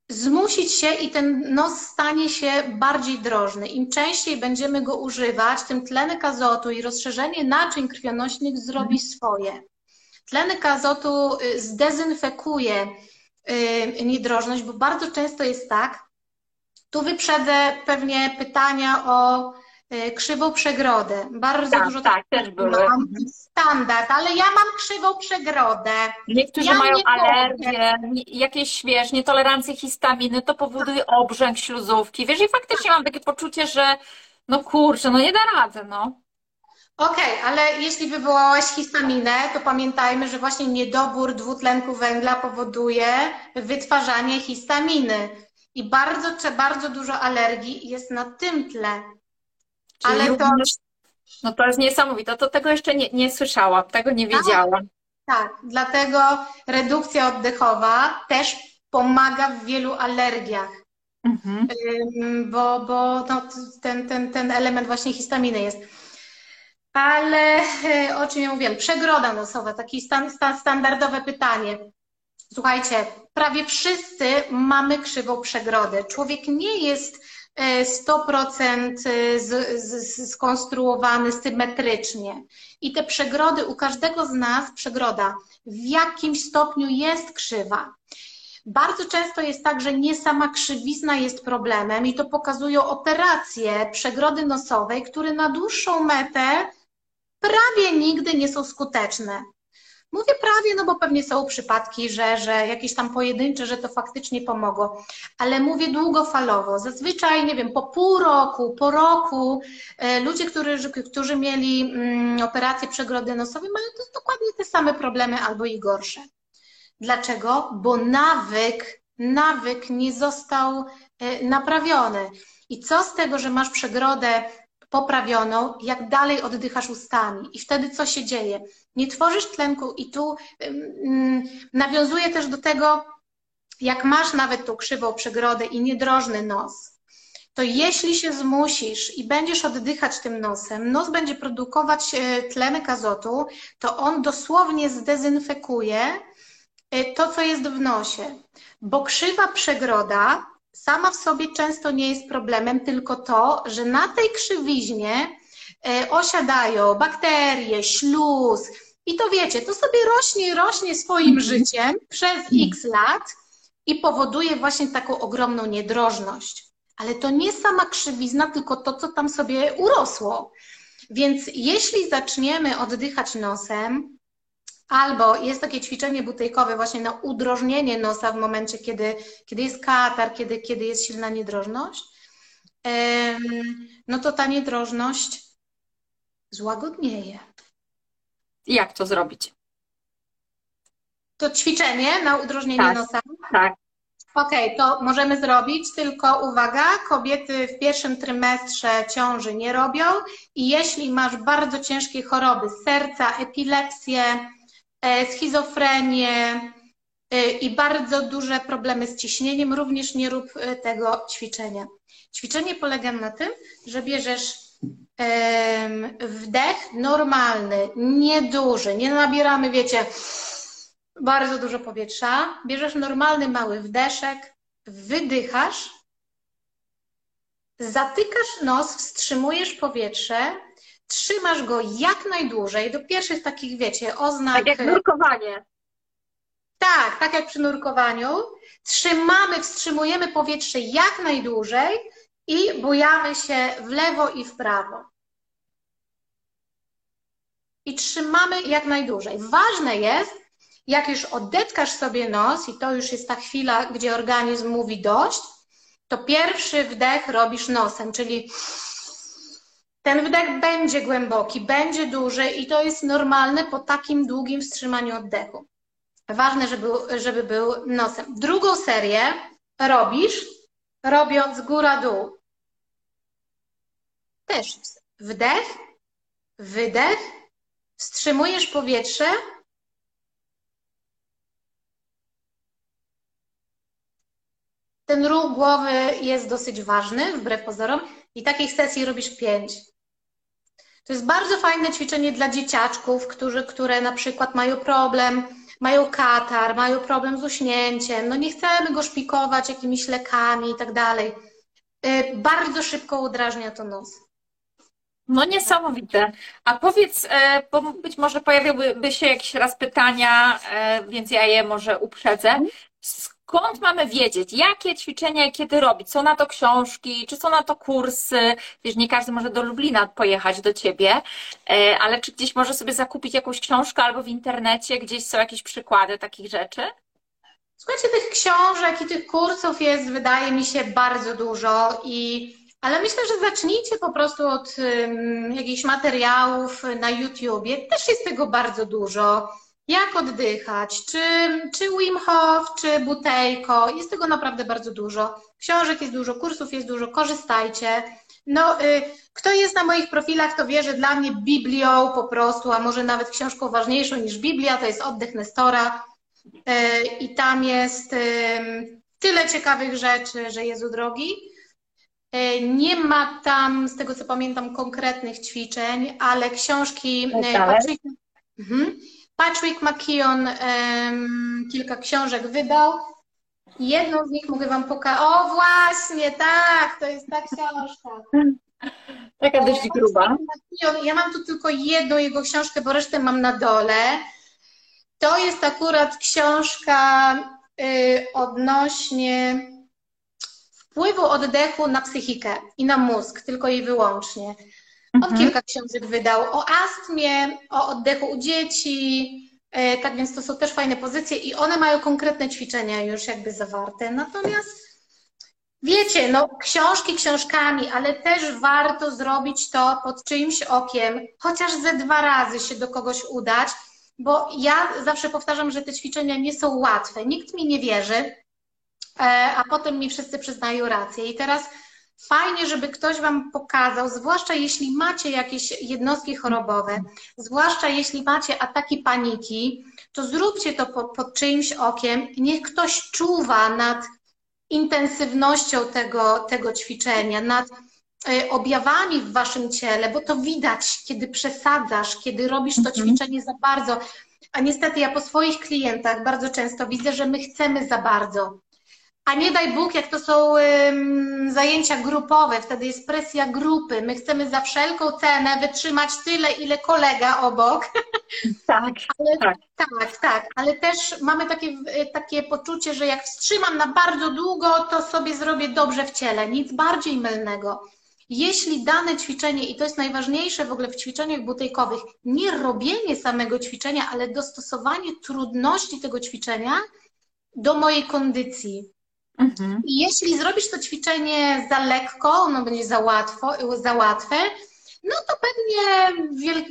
zmusić się i ten nos stanie się bardziej drożny. Im częściej będziemy go używać, tym tlenek azotu i rozszerzenie naczyń krwionośnych zrobi mhm. swoje. Tlenek azotu y, zdezynfekuje y, niedrożność, bo bardzo często jest tak, tu wyprzedzę pewnie pytania o krzywą przegrodę. Bardzo tak, dużo tak, też były. Mam standard, ale ja mam krzywą przegrodę. Niektórzy ja mają alergię, jakieś, wiesz, nietolerancję histaminy, to powoduje obrzęk śluzówki. Wiesz, i faktycznie mam takie poczucie, że no kurczę, no nie da rady, no. Okej, okay, ale jeśli wywołałaś histaminę, to pamiętajmy, że właśnie niedobór dwutlenku węgla powoduje wytwarzanie histaminy. I bardzo, bardzo dużo alergii jest na tym tle. Czyli ale to. No to jest niesamowite, to tego jeszcze nie, nie słyszałam, tego nie tak. wiedziałam. Tak, dlatego redukcja oddechowa też pomaga w wielu alergiach. Mhm. Bo, bo no, ten, ten, ten element właśnie histaminy jest. Ale e, o czym ja mówiłem? Przegroda nosowa, takie stan, stan, standardowe pytanie. Słuchajcie, prawie wszyscy mamy krzywą przegrodę. Człowiek nie jest 100% e, z, skonstruowany symetrycznie. I te przegrody u każdego z nas, przegroda w jakimś stopniu jest krzywa. Bardzo często jest tak, że nie sama krzywizna jest problemem i to pokazują operacje przegrody nosowej, które na dłuższą metę prawie nigdy nie są skuteczne. Mówię prawie, no bo pewnie są przypadki, że, że jakieś tam pojedyncze, że to faktycznie pomogło, ale mówię długofalowo. Zazwyczaj, nie wiem, po pół roku, po roku e, ludzie, którzy, którzy mieli mm, operację przegrody nosowej, mają dokładnie te same problemy albo i gorsze. Dlaczego? Bo nawyk, nawyk nie został e, naprawiony. I co z tego, że masz przegrodę poprawioną, jak dalej oddychasz ustami. I wtedy co się dzieje? Nie tworzysz tlenku i tu um, nawiązuję też do tego, jak masz nawet tą krzywą przegrodę i niedrożny nos, to jeśli się zmusisz i będziesz oddychać tym nosem, nos będzie produkować e, tlenek azotu, to on dosłownie zdezynfekuje e, to, co jest w nosie. Bo krzywa przegroda sama w sobie często nie jest problemem, tylko to, że na tej krzywiźnie e, osiadają bakterie, śluz i to wiecie, to sobie rośnie, rośnie swoim mhm. życiem przez x lat i powoduje właśnie taką ogromną niedrożność. Ale to nie sama krzywizna, tylko to, co tam sobie urosło. Więc jeśli zaczniemy oddychać nosem, Albo jest takie ćwiczenie butejkowe właśnie na udrożnienie nosa w momencie, kiedy, kiedy jest katar, kiedy, kiedy jest silna niedrożność. No to ta niedrożność złagodnieje. Jak to zrobić? To ćwiczenie na udrożnienie tak, nosa? Tak. Okej, okay, to możemy zrobić, tylko uwaga, kobiety w pierwszym trymestrze ciąży nie robią i jeśli masz bardzo ciężkie choroby serca, epilepsję, schizofrenię e, i bardzo duże problemy z ciśnieniem, również nie rób e, tego ćwiczenia. Ćwiczenie polega na tym, że bierzesz wdech normalny, nieduży, nie nabieramy, wiecie, bardzo dużo powietrza. Bierzesz normalny, mały wdeszek, wydychasz, zatykasz nos, wstrzymujesz powietrze trzymasz go jak najdłużej do pierwszych takich, wiecie, oznak. Tak jak nurkowanie. Tak, tak jak przy nurkowaniu. Trzymamy, wstrzymujemy powietrze jak najdłużej i bujamy się w lewo i w prawo. I trzymamy jak najdłużej. Ważne jest, jak już odetkasz sobie nos, i to już jest ta chwila, gdzie organizm mówi dość, to pierwszy wdech robisz nosem, czyli ten wdech będzie głęboki, będzie duży i to jest normalne po takim długim wstrzymaniu oddechu. Ważne, żeby, żeby był nosem. Drugą serię robisz, robiąc góra-dół. Też wdech, wydech, wstrzymujesz powietrze. Ten ruch głowy jest dosyć ważny, wbrew pozorom, i takich sesji robisz pięć. To jest bardzo fajne ćwiczenie dla dzieciaczków, którzy, które na przykład mają problem, mają katar, mają problem z uśnięciem, no nie chcemy go szpikować jakimiś lekami i tak dalej. Y, bardzo szybko udrażnia to nos. No niesamowite. A powiedz, e, bo być może pojawiłyby się jakieś raz pytania, e, więc ja je może uprzedzę. Skąd mamy wiedzieć, jakie ćwiczenia kiedy robić? Są na to książki, czy są na to kursy? Wiesz, nie każdy może do Lublina pojechać do ciebie, e, ale czy gdzieś może sobie zakupić jakąś książkę albo w internecie gdzieś są jakieś przykłady takich rzeczy? Słuchajcie, tych książek i tych kursów jest, wydaje mi się, bardzo dużo i ale myślę, że zacznijcie po prostu od um, jakichś materiałów na YouTubie. Też jest tego bardzo dużo jak oddychać, czy, czy Wim Hof, czy Butejko. Jest tego naprawdę bardzo dużo. Książek jest dużo, kursów jest dużo, korzystajcie. No, y, kto jest na moich profilach, to wie, że dla mnie Biblią po prostu, a może nawet książką ważniejszą niż Biblia, to jest Oddech Nestora. Y, I tam jest y, tyle ciekawych rzeczy, że Jezu drogi. Y, nie ma tam, z tego co pamiętam, konkretnych ćwiczeń, ale książki y, Patryka. Mhm. Patrick McKeon um, kilka książek wydał. Jedną z nich mogę Wam pokazać. O, właśnie, tak, to jest ta książka. Taka dość gruba. Ja mam tu tylko jedną jego książkę, bo resztę mam na dole. To jest akurat książka y, odnośnie wpływu oddechu na psychikę i na mózg, tylko i wyłącznie. On mhm. kilka książek wydał o astmie, o oddechu u dzieci, e, tak więc to są też fajne pozycje i one mają konkretne ćwiczenia już jakby zawarte. Natomiast wiecie, no książki książkami, ale też warto zrobić to pod czyimś okiem, chociaż ze dwa razy się do kogoś udać, bo ja zawsze powtarzam, że te ćwiczenia nie są łatwe. Nikt mi nie wierzy, e, a potem mi wszyscy przyznają rację. I teraz Fajnie, żeby ktoś Wam pokazał, zwłaszcza jeśli macie jakieś jednostki chorobowe, zwłaszcza jeśli macie ataki paniki, to zróbcie to pod, pod czyimś okiem. Niech ktoś czuwa nad intensywnością tego, tego ćwiczenia, nad e, objawami w Waszym ciele, bo to widać, kiedy przesadzasz, kiedy robisz to mhm. ćwiczenie za bardzo. A niestety ja po swoich klientach bardzo często widzę, że my chcemy za bardzo. A nie daj Bóg, jak to są ym, zajęcia grupowe, wtedy jest presja grupy. My chcemy za wszelką cenę wytrzymać tyle, ile kolega obok. Tak, ale, tak. tak, tak. Ale też mamy takie, takie poczucie, że jak wstrzymam na bardzo długo, to sobie zrobię dobrze w ciele. Nic bardziej mylnego. Jeśli dane ćwiczenie, i to jest najważniejsze w ogóle w ćwiczeniach butejkowych, nie robienie samego ćwiczenia, ale dostosowanie trudności tego ćwiczenia do mojej kondycji, Mhm. I jeśli zrobisz to ćwiczenie za lekko, ono będzie za, łatwo, za łatwe, no to pewnie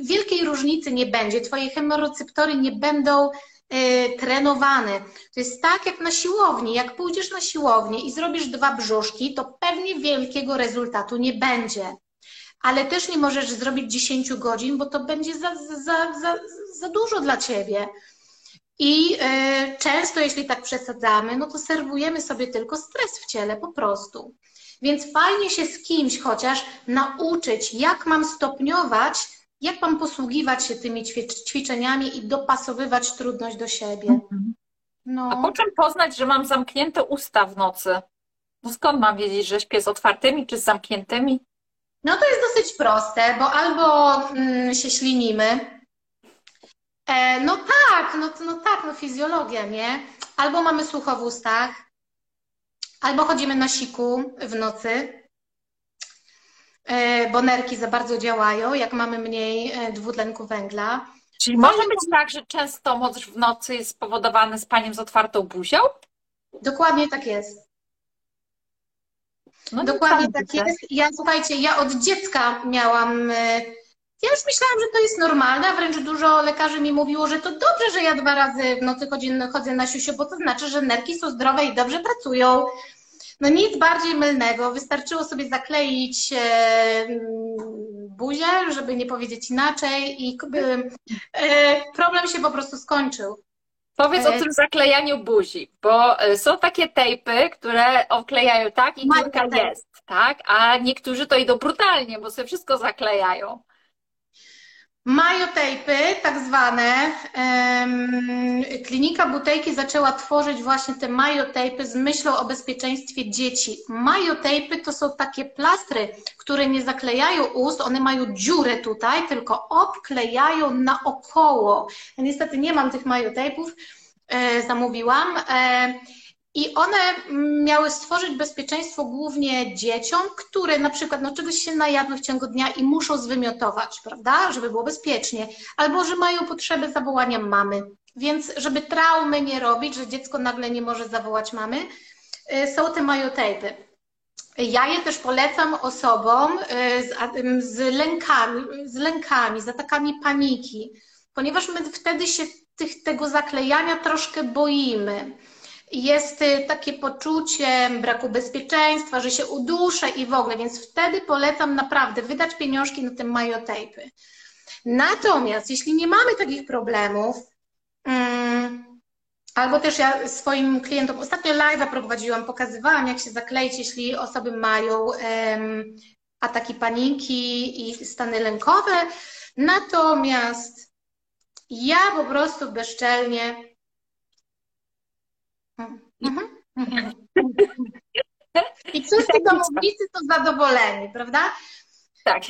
wielkiej różnicy nie będzie. Twoje hemoroceptory nie będą y, trenowane. To jest tak jak na siłowni. Jak pójdziesz na siłownię i zrobisz dwa brzuszki, to pewnie wielkiego rezultatu nie będzie. Ale też nie możesz zrobić 10 godzin, bo to będzie za, za, za, za dużo dla ciebie. I y, często, jeśli tak przesadzamy, no to serwujemy sobie tylko stres w ciele po prostu. Więc fajnie się z kimś chociaż nauczyć, jak mam stopniować, jak mam posługiwać się tymi ćwiczeniami i dopasowywać trudność do siebie. Mhm. No. A po czym poznać, że mam zamknięte usta w nocy? No skąd mam wiedzieć, że śpię z otwartymi czy z zamkniętymi? No to jest dosyć proste, bo albo mm, się ślinimy, E, no tak, no, no tak, no fizjologia, nie? Albo mamy słucho w ustach, albo chodzimy na siku w nocy, e, bo nerki za bardzo działają, jak mamy mniej e, dwutlenku węgla. Czyli może być tak, że często moc w nocy jest spowodowane spaniem z otwartą buzią? Dokładnie tak jest. No Dokładnie tak jest. Ja słuchajcie, ja od dziecka miałam. E, ja już myślałam, że to jest normalne, a wręcz dużo lekarzy mi mówiło, że to dobrze, że ja dwa razy w nocy chodzę, chodzę na siusiu, bo to znaczy, że nerki są zdrowe i dobrze pracują. No nic bardziej mylnego. Wystarczyło sobie zakleić e, buzię, żeby nie powiedzieć inaczej i e, problem się po prostu skończył. Powiedz o e, tym zaklejaniu buzi, bo e, są takie tejpy, które oklejają tak i dziurka jest, tak? A niektórzy to idą brutalnie, bo sobie wszystko zaklejają. Majotejpy, tak zwane. Klinika Butejki zaczęła tworzyć właśnie te majotejpy z myślą o bezpieczeństwie dzieci. Majotejpy to są takie plastry, które nie zaklejają ust, one mają dziurę tutaj, tylko obklejają naokoło. Ja niestety nie mam tych majotejpów, e, zamówiłam. I one miały stworzyć bezpieczeństwo głównie dzieciom, które na przykład no, czegoś się najadły w ciągu dnia i muszą zwymiotować, prawda, żeby było bezpiecznie, albo że mają potrzebę zawołania mamy. Więc żeby traumy nie robić, że dziecko nagle nie może zawołać mamy, y, są te majotejpy. Ja je też polecam osobom y, z, z, lękami, z lękami, z atakami paniki, ponieważ my wtedy się tych, tego zaklejania troszkę boimy jest y, takie poczucie braku bezpieczeństwa, że się uduszę i w ogóle, więc wtedy polecam naprawdę wydać pieniążki na te majotejpy. Natomiast jeśli nie mamy takich problemów, mm, albo też ja swoim klientom, ostatnio live'a prowadziłam, pokazywałam jak się zakleić, jeśli osoby mają ataki paniki i stany lękowe, natomiast ja po prostu bezczelnie Mhm. Mhm. I wszyscy domownicy są zadowoleni, prawda? Tak.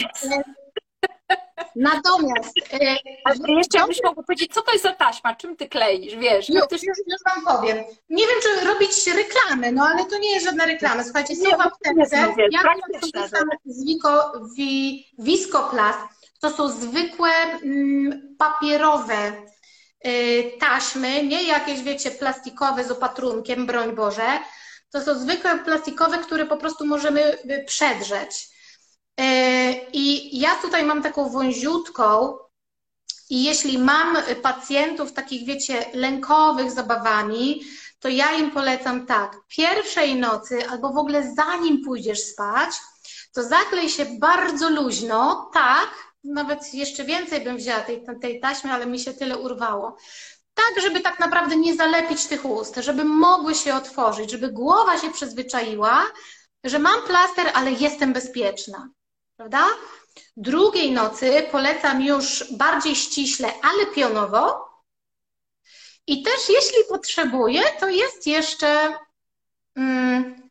Natomiast. E, Ale jeszcze byś mogła powiedzieć, co to jest za taśma? Czym ty kleisz? Wiesz? Już, już, już Wam powiem. Nie wiem, czy robić reklamy, no ale to nie jest żadna reklama. Słuchajcie, są w aptece. Ja korzystam z Wico, wi, Viscoplast. To są zwykłe mm, papierowe Y, taśmy, nie jakieś, wiecie, plastikowe z opatrunkiem, broń Boże. To są zwykłe plastikowe, które po prostu możemy y, przedrzeć. Y, I ja tutaj mam taką wąziutką, i jeśli mam pacjentów takich, wiecie, lękowych zabawami, to ja im polecam tak, pierwszej nocy albo w ogóle zanim pójdziesz spać, to zaklej się bardzo luźno, tak, nawet jeszcze więcej bym wzięła tej, tej taśmy, ale mi się tyle urwało. Tak, żeby tak naprawdę nie zalepić tych ust, żeby mogły się otworzyć, żeby głowa się przyzwyczaiła, że mam plaster, ale jestem bezpieczna. Prawda? Drugiej nocy polecam już bardziej ściśle, ale pionowo. I też jeśli potrzebuję, to jest jeszcze mm,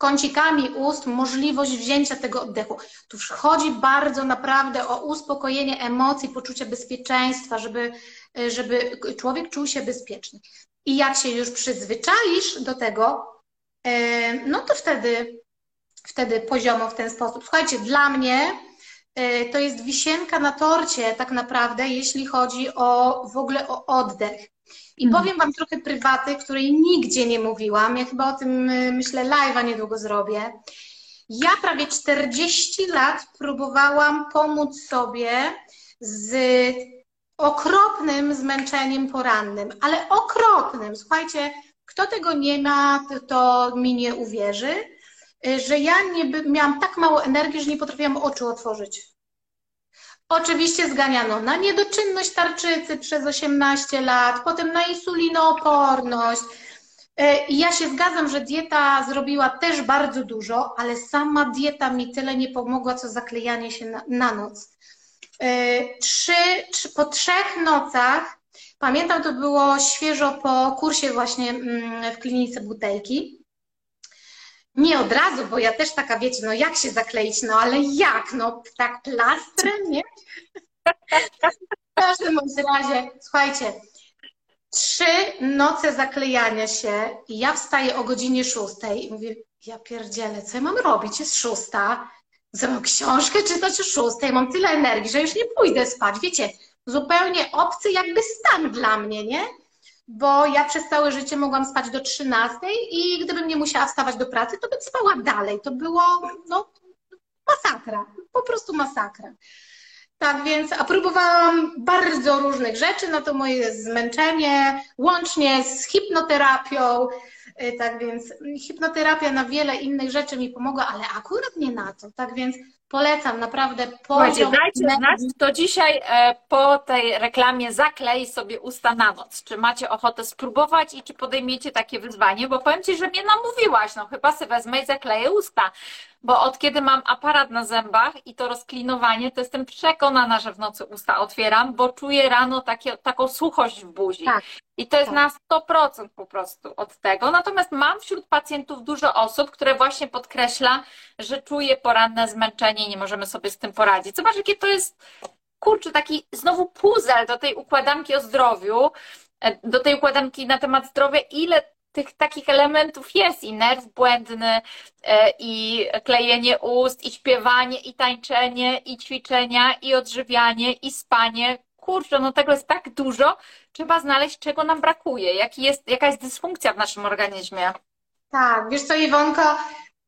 kącikami ust możliwość wzięcia tego oddechu. Tu chodzi bardzo naprawdę o uspokojenie emocji, poczucie bezpieczeństwa, żeby, żeby człowiek czuł się bezpieczny. I jak się już przyzwyczaisz do tego, e, no to wtedy, wtedy poziomo w ten sposób. Słuchajcie, dla mnie e, to jest wisienka na torcie tak naprawdę, jeśli chodzi o w ogóle o oddech. I mhm. powiem Wam trochę prywaty, której nigdzie nie mówiłam. Ja chyba o tym y, myślę live'a niedługo zrobię. Ja prawie 40 lat próbowałam pomóc sobie z okropnym zmęczeniem porannym, ale okropnym. Słuchajcie, kto tego nie ma, to mi nie uwierzy, y, że ja nie miałam tak mało energii, że nie potrafiłam oczu otworzyć. Oczywiście zganiano na niedoczynność tarczycy przez 18 lat, potem na insulinooporność. E, I ja się zgadzam, że dieta zrobiła też bardzo dużo, ale sama dieta mi tyle nie pomogła, co zaklejanie się na, na noc. E, trzy, po trzech nocach, pamiętam, to było świeżo po kursie właśnie mm, w klinice butelki, nie od razu, bo ja też taka, wiecie, no jak się zakleić, no ale jak, no tak plastrem, nie? W każdym razie, słuchajcie, trzy noce zaklejania się i ja wstaję o godzinie szóstej i mówię, ja pierdzielę, co ja mam robić? Jest szósta, mam książkę czytać o szóstej, mam tyle energii, że już nie pójdę spać. Wiecie, zupełnie obcy jakby stan dla mnie, nie? Bo ja przez całe życie mogłam spać do 13 i gdybym nie musiała wstawać do pracy, to bym spała dalej. To było, no, masakra, po prostu masakra. Tak więc, a próbowałam bardzo różnych rzeczy na to moje zmęczenie, łącznie z hipnoterapią. Y, tak więc hipnoterapia na wiele innych rzeczy mi pomogła, ale akurat nie na to. Tak więc polecam naprawdę poziom. Dajcie znać, to dzisiaj e, po tej reklamie zaklej sobie usta na noc. Czy macie ochotę spróbować i czy podejmiecie takie wyzwanie? Bo powiem Ci, że mnie namówiłaś, no chyba sobie wezmę i zakleję usta bo od kiedy mam aparat na zębach i to rozklinowanie, to jestem przekonana, że w nocy usta otwieram, bo czuję rano takie, taką suchość w buzi. Tak. I to jest tak. na 100% po prostu od tego. Natomiast mam wśród pacjentów dużo osób, które właśnie podkreśla, że czuje poranne zmęczenie i nie możemy sobie z tym poradzić. Zobacz, jakie to jest, kurczę, taki znowu puzzle do tej układanki o zdrowiu, e, do tej układanki na temat zdrowia, ile tych takich elementów jest i nerw błędny, e, i klejenie ust, i śpiewanie, i tańczenie, i ćwiczenia, i odżywianie, i spanie. Kurczę, no tego jest tak dużo, trzeba znaleźć, czego nam brakuje, jaki jest, jaka jest dysfunkcja w naszym organizmie. Tak, wiesz co Iwonko,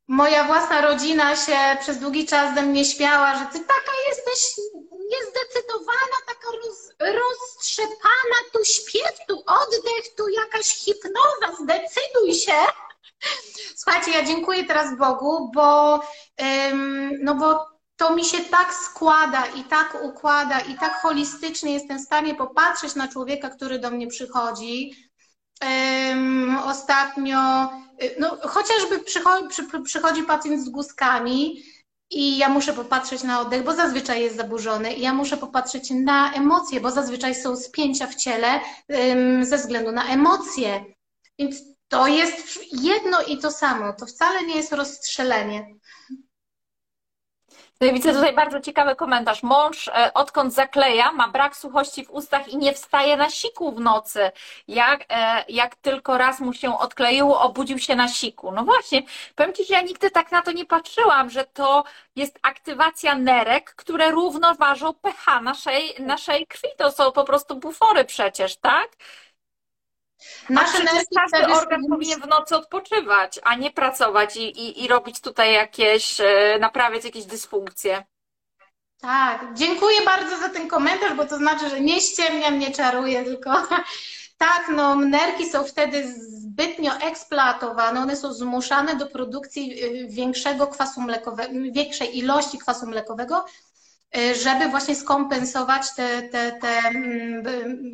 moja własna rodzina się przez długi czas ze mnie śmiała, że ty taka jesteś niezdecydowana, taka roz, roztrzepana, tu śpiew, tu oddech, tu jakaś hipnoza, zdecyduj się. Słuchajcie, ja dziękuję teraz Bogu, bo, ym, no bo to mi się tak składa i tak układa i tak holistycznie jestem w stanie popatrzeć na człowieka, który do mnie przychodzi. Ostatnio, no, chociażby przychodzi, przy, przychodzi pacjent z guzkami, i ja muszę popatrzeć na oddech, bo zazwyczaj jest zaburzony, i ja muszę popatrzeć na emocje, bo zazwyczaj są spięcia w ciele ze względu na emocje. Więc to jest jedno i to samo. To wcale nie jest rozstrzelenie. No widzę tutaj bardzo ciekawy komentarz. Mąż e, odkąd zakleja, ma brak suchości w ustach i nie wstaje na siku w nocy. Jak, e, jak tylko raz mu się odkleiło, obudził się na siku. No właśnie, powiem Ci, że ja nigdy tak na to nie patrzyłam, że to jest aktywacja nerek, które równoważą pH naszej, naszej krwi. To są po prostu bufory przecież, tak? Nerwy każdy organ powinien w nocy odpoczywać, a nie pracować i, i, i robić tutaj jakieś, e, naprawiać jakieś dysfunkcje. Tak, dziękuję bardzo za ten komentarz, bo to znaczy, że nie ściemniam, nie czaruję, tylko tak, no nerki są wtedy zbytnio eksploatowane, one są zmuszane do produkcji y, większego kwasu mlekowego, większej ilości kwasu mlekowego, y, żeby właśnie skompensować te, te, te mm,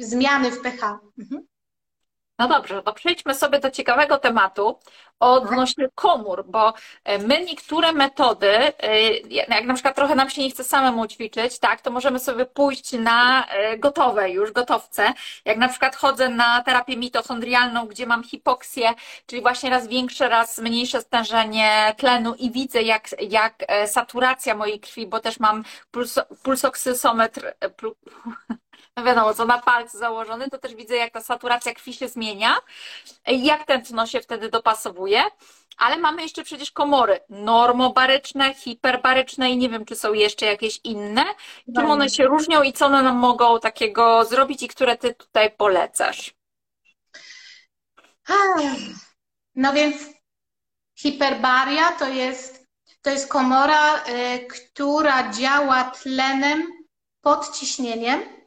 zmiany w pH. Mhm. No dobrze, to przejdźmy sobie do ciekawego tematu odnośnie komór, bo e, my niektóre metody, e, jak na przykład trochę nam się nie chce samemu ćwiczyć, tak, to możemy sobie pójść na e, gotowe już, gotowce. Jak na przykład chodzę na terapię mitochondrialną, gdzie mam hipoksję, czyli właśnie raz większe, raz mniejsze stężenie tlenu i widzę jak, jak saturacja mojej krwi, bo też mam puls, pulsoksysometr, no wiadomo, co na palcu założony, to też widzę, jak ta saturacja krwi się zmienia, jak tętno się wtedy dopasowuje, ale mamy jeszcze przecież komory. Normobaryczne, hiperbaryczne i nie wiem, czy są jeszcze jakieś inne, czym one się różnią i co one nam mogą takiego zrobić i które ty tutaj polecasz? No więc hiperbaria to jest, to jest komora, y, która działa tlenem pod ciśnieniem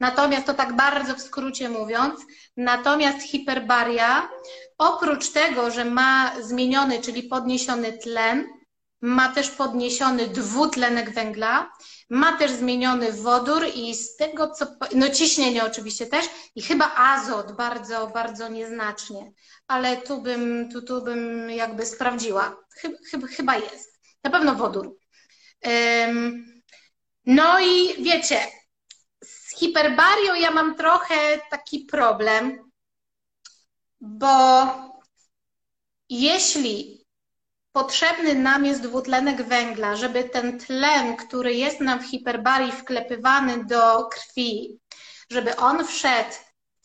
Natomiast to tak bardzo w skrócie mówiąc, natomiast hiperbaria, oprócz tego, że ma zmieniony, czyli podniesiony tlen, ma też podniesiony dwutlenek węgla, ma też zmieniony wodór i z tego co, no ciśnienie oczywiście też i chyba azot bardzo, bardzo nieznacznie, ale tu bym, tu, tu bym jakby sprawdziła. Chyba, chyba jest. Na pewno wodór. No i wiecie, hiperbarią ja mam trochę taki problem, bo jeśli potrzebny nam jest dwutlenek węgla, żeby ten tlen, który jest nam w hiperbarii wklepywany do krwi, żeby on wszedł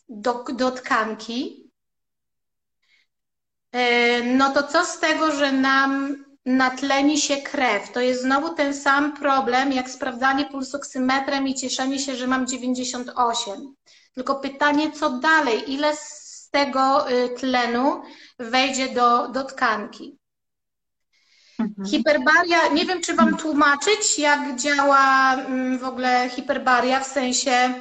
do, do tkanki, e, no to co z tego, że nam natleni się krew? To jest znowu ten sam problem, jak sprawdzanie pulsoksymetrem i cieszenie się, że mam 98. Tylko pytanie, co dalej? Ile z tego y, tlenu wejdzie do, do tkanki? Mhm. Hiperbaria, nie wiem, czy Wam tłumaczyć, jak działa mm, w ogóle hiperbaria, w sensie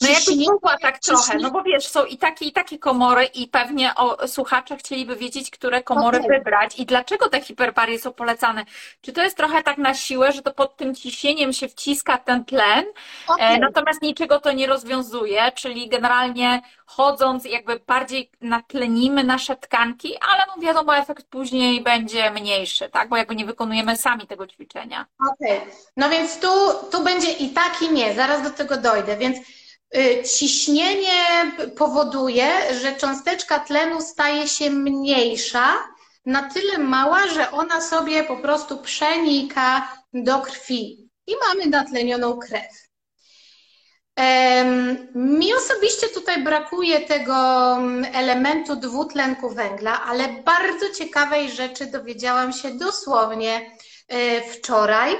no jakbyś mogła tak trochę, no bo wiesz, są i takie, i takie komory i pewnie o, słuchacze chcieliby wiedzieć, które komory okay. wybrać i dlaczego te hiperbarie są polecane. Czy to jest trochę tak na siłę, że to pod tym ciśnieniem się wciska ten tlen, okay. e, natomiast niczego to nie rozwiązuje, czyli generalnie chodząc jakby bardziej natlenimy nasze tkanki, ale no wiadomo, efekt później będzie mniejszy, tak? Bo jakby nie wykonujemy sami tego ćwiczenia. Okej, okay. no więc tu, tu będzie i tak i nie, zaraz do tego dojdę, więc ciśnienie powoduje, że cząsteczka tlenu staje się mniejsza, na tyle mała, że ona sobie po prostu przenika do krwi i mamy natlenioną krew. Mi osobiście tutaj brakuje tego elementu dwutlenku węgla, ale bardzo ciekawej rzeczy dowiedziałam się dosłownie y, wczoraj.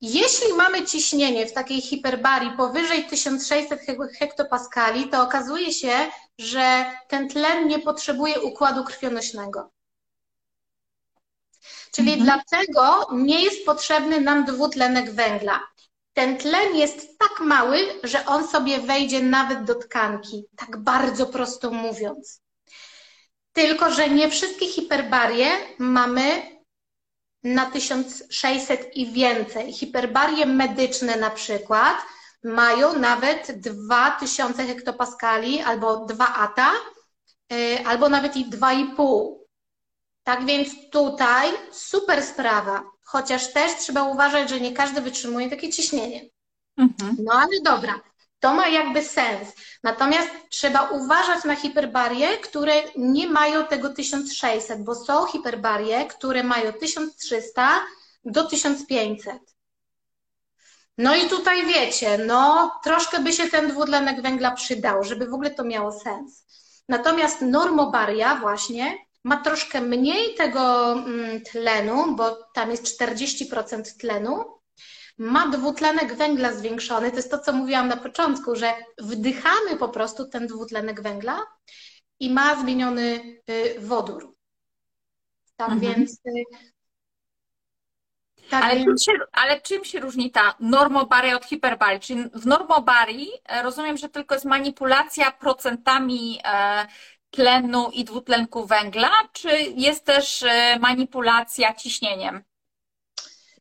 Jeśli mamy ciśnienie w takiej hiperbarii powyżej 1600 hektopaskali, to okazuje się, że ten tlen nie potrzebuje układu krwionośnego. Czyli mhm. dlatego nie jest potrzebny nam dwutlenek węgla. Ten tlen jest tak mały, że on sobie wejdzie nawet do tkanki, tak bardzo prosto mówiąc. Tylko, że nie wszystkie hiperbarie mamy na 1600 i więcej. Hiperbarie medyczne na przykład mają nawet 2000 hektopaskali albo 2 ATA, y, albo nawet i 2,5. Tak więc tutaj super sprawa, chociaż też trzeba uważać, że nie każdy wytrzymuje takie ciśnienie. Mhm. No ale dobra, to ma jakby sens. Natomiast trzeba uważać na hiperbarie, które nie mają tego 1600, bo są hiperbarie, które mają 1300 do 1500. No i tutaj wiecie, no troszkę by się ten dwutlenek węgla przydał, żeby w ogóle to miało sens. Natomiast normobaria właśnie ma troszkę mniej tego mm, tlenu, bo tam jest 40% tlenu, ma dwutlenek węgla zwiększony. To jest to, co mówiłam na początku, że wdychamy po prostu ten dwutlenek węgla i ma zmieniony y, wodór. Tak mhm. więc. Y, tak ale, więc... Czym się, ale czym się różni ta normobaria od hiperbarii? Czyli w normobarii e, rozumiem, że tylko jest manipulacja procentami e, tlenu i dwutlenku węgla, czy jest też e, manipulacja ciśnieniem?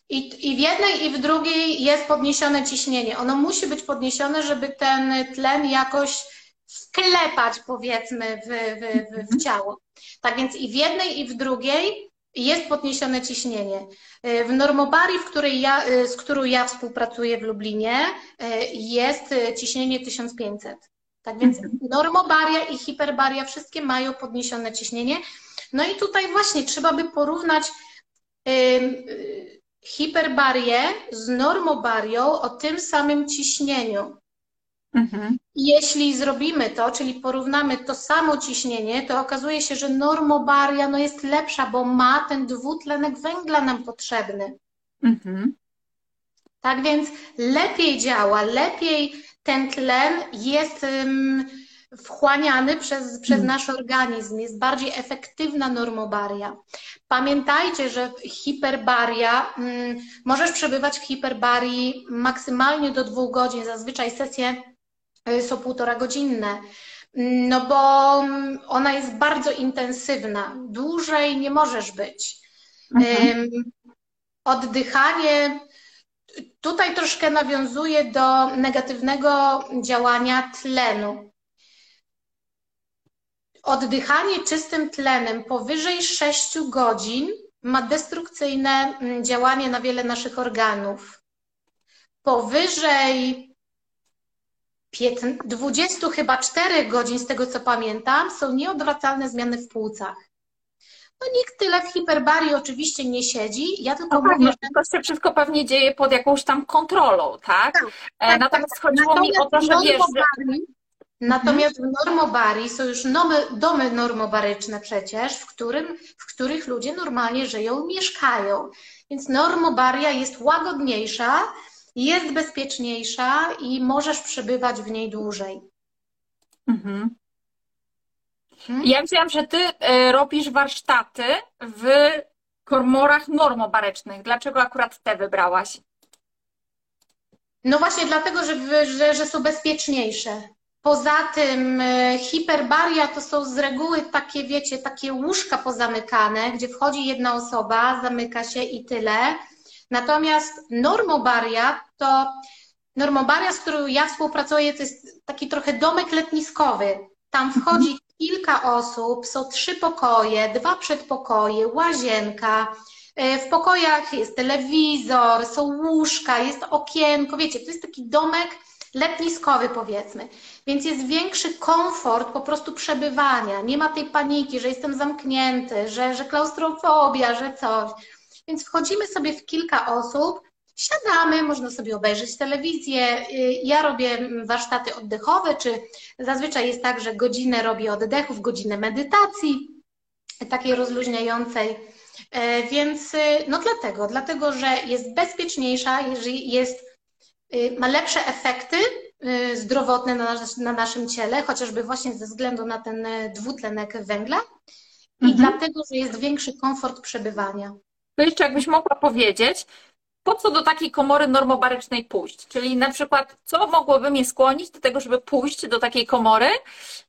I, I w jednej i w drugiej jest podniesione ciśnienie. Ono musi być podniesione, żeby ten tlen jakoś wklepać, powiedzmy, w, w, w, w ciało. Tak więc i w jednej, i w drugiej jest podniesione ciśnienie. W normobarii, w której ja, z którą ja współpracuję w Lublinie, jest ciśnienie 1500. Tak więc mhm. normobaria i hiperbaria wszystkie mają podniesione ciśnienie. No i tutaj właśnie trzeba by porównać hiperbarię z normobarią o tym samym ciśnieniu. Mhm. Jeśli zrobimy to, czyli porównamy to samo ciśnienie, to okazuje się, że normobaria no jest lepsza, bo ma ten dwutlenek węgla nam potrzebny. Mhm. Tak więc lepiej działa, lepiej ten tlen jest um, wchłaniany przez, przez hmm. nasz organizm, jest bardziej efektywna normobaria. Pamiętajcie, że hiperbaria, mm, możesz przebywać w hiperbarii maksymalnie do dwóch godzin, zazwyczaj sesje y, są półtora godzinne. No bo mm, ona jest bardzo intensywna. Dłużej nie możesz być. Mhm. Oddychanie tutaj troszkę nawiązuje do negatywnego działania tlenu. Oddychanie czystym tlenem powyżej 6 godzin ma destrukcyjne mm, działanie na wiele naszych organów. Powyżej 20 chyba 4 godzin, z tego co pamiętam, są nieodwracalne zmiany w płucach. No nikt tyle w hiperbarii oczywiście nie siedzi, ja tylko no tak, mówię, no, że... To się wszystko pewnie dzieje pod jakąś tam kontrolą, tak? tak, tak Natomiast tak. chodziło Natomiast mi o to, że wiesz, że... Natomiast w normobarii są już domy, domy normobaryczne przecież, w, którym, w których ludzie normalnie żyją, mieszkają. Więc normobaria jest łagodniejsza, jest bezpieczniejsza i możesz przebywać w niej dłużej. Mhm. Hmm? Ja wiem, że ty y, robisz warsztaty w komorach normobarycznych. Dlaczego akurat te wybrałaś? No właśnie dlatego, że, że, że są bezpieczniejsze. Poza tym e, hiperbaria to są z reguły takie, wiecie, takie łóżka pozamykane, gdzie wchodzi jedna osoba, zamyka się i tyle. Natomiast normobaria to normobaria, z którą ja współpracuję, to jest taki trochę domek letniskowy. Tam wchodzi kilka osób, są trzy pokoje, dwa przedpokoje, łazienka. E, w pokojach jest telewizor, są łóżka, jest okienko. Wiecie, to jest taki domek letniskowy powiedzmy. Więc jest większy komfort po prostu przebywania. Nie ma tej paniki, że jestem zamknięty, że, że klaustrofobia, że coś. Więc wchodzimy sobie w kilka osób, siadamy, można sobie obejrzeć telewizję. Ja robię warsztaty oddechowe, czy zazwyczaj jest tak, że godzinę robię oddechów, godzinę medytacji, takiej rozluźniającej. E, więc no dlatego, dlatego, że jest bezpieczniejsza, jest, y, ma lepsze efekty y, zdrowotne na, na naszym ciele, chociażby właśnie ze względu na ten dwutlenek węgla i mhm. dlatego, że jest większy komfort przebywania. To jeszcze jakbyś mogła powiedzieć, po co do takiej komory normobarycznej pójść? Czyli na przykład, co mogłoby mnie skłonić do tego, żeby pójść do takiej komory?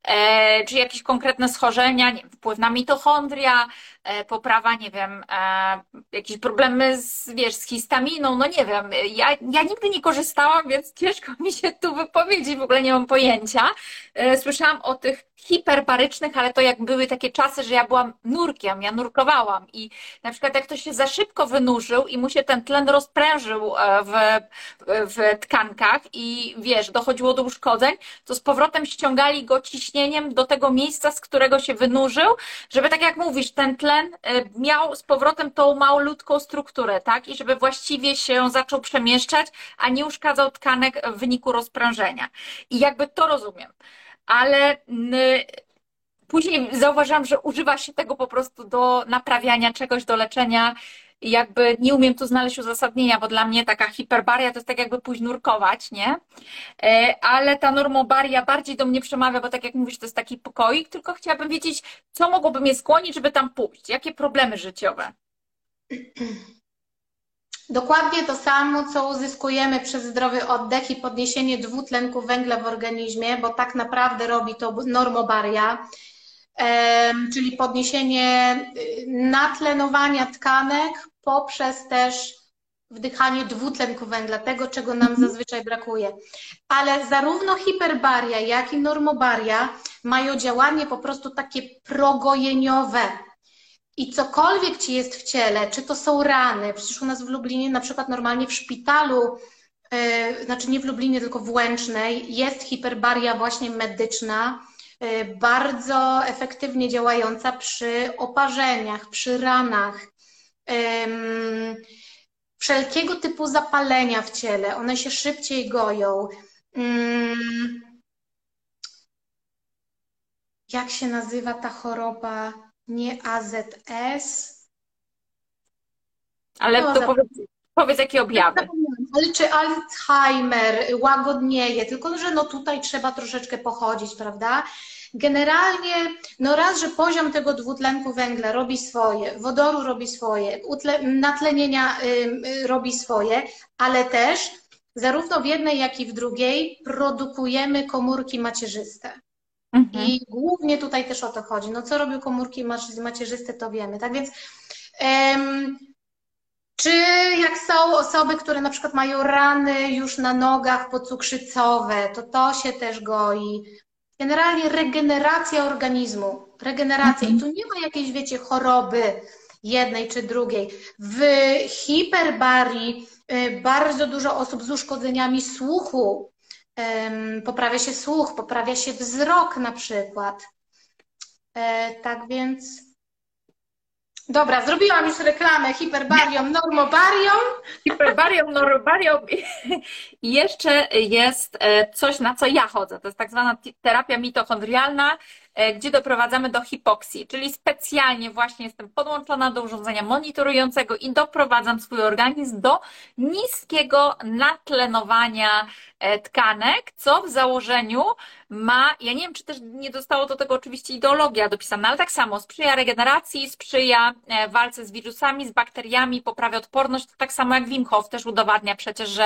E, czy jakieś konkretne schorzenia, nie, wpływ na mitochondria, e, poprawa, nie wiem, e, jakieś problemy z, wiesz, z histaminą, no nie wiem. Ja, ja nigdy nie korzystałam, więc ciężko mi się tu wypowiedzieć, w ogóle nie mam pojęcia. E, słyszałam o tych hiperbarycznych, ale to jak były takie czasy, że ja byłam nurkiem, ja nurkowałam i na przykład jak ktoś się za szybko wynurzył i mu się ten tlen rozprężył e, w, w tkankach i wiesz, dochodziło do uszkodzeń, to z powrotem ściągali go ciśnieniem do tego miejsca, z którego się wynurzył, żeby tak jak mówisz, ten tlen e, miał z powrotem tą małoludką strukturę, tak? I żeby właściwie się zaczął przemieszczać, a nie uszkadzał tkanek w wyniku rozprężenia. I jakby to rozumiem ale później zauważyłam, że używa się tego po prostu do naprawiania czegoś, do leczenia. Jakby nie umiem tu znaleźć uzasadnienia, bo dla mnie taka hiperbaria to jest tak jakby pójść nurkować, nie? E, ale ta normobaria bardziej do mnie przemawia, bo tak jak mówisz, to jest taki pokoik, tylko chciałabym wiedzieć, co mogłoby mnie skłonić, żeby tam pójść? Jakie problemy życiowe? Dokładnie to samo, co uzyskujemy przez zdrowy oddech i podniesienie dwutlenku węgla w organizmie, bo tak naprawdę robi to normobaria, czyli podniesienie y, natlenowania tkanek poprzez też wdychanie dwutlenku węgla, tego, czego nam mhm. zazwyczaj brakuje. Ale zarówno hiperbaria, jak i normobaria mają działanie po prostu takie progojeniowe i cokolwiek ci jest w ciele, czy to są rany, przecież u nas w Lublinie, na przykład normalnie w szpitalu, yy, znaczy nie w Lublinie, tylko w Łęcznej, jest hiperbaria właśnie medyczna, yy, bardzo efektywnie działająca przy oparzeniach, przy ranach, yy, wszelkiego typu zapalenia w ciele, one się szybciej goją. Jak się nazywa ta choroba? Nie AZS. Ale no, to powiedz, powiedz, jakie objawy. Ale czy Alzheimer łagodnieje, tylko że no tutaj trzeba troszeczkę pochodzić, prawda? Generalnie, no raz, że poziom tego dwutlenku węgla robi swoje, wodoru robi swoje, natlenienia y, robi swoje, ale też zarówno w jednej, jak i w drugiej produkujemy komórki macierzyste. Mhm. I głównie tutaj też o to chodzi. No co robią komórki macierzyste, to wiemy. Tak więc um, czy jak są osoby, które na przykład mają rany już na nogach pocukrzycowe, to to się też goi. Generalnie regeneracja organizmu, regeneracja. Mhm. I tu nie ma jakiejś, wiecie, choroby jednej czy drugiej. W hiperbarii y, bardzo dużo osób z uszkodzeniami słuchu poprawia się słuch, poprawia się wzrok na przykład. E, tak więc Dobra, zrobiłam już reklamę hiperbarium, normobarium. Hiperbarium, normobarium i jeszcze jest e, coś, na co ja chodzę. To jest tak zwana terapia mitochondrialna, e, gdzie doprowadzamy do hipoksji, czyli specjalnie właśnie jestem podłączona do urządzenia monitorującego i doprowadzam swój organizm do niskiego natlenowania tkanek, co w założeniu ma, ja nie wiem, czy też nie zostało do tego oczywiście ideologia dopisana, ale tak samo sprzyja regeneracji, sprzyja e, walce z wirusami, z bakteriami, poprawia odporność, to tak samo jak Wim Hof też udowadnia przecież, że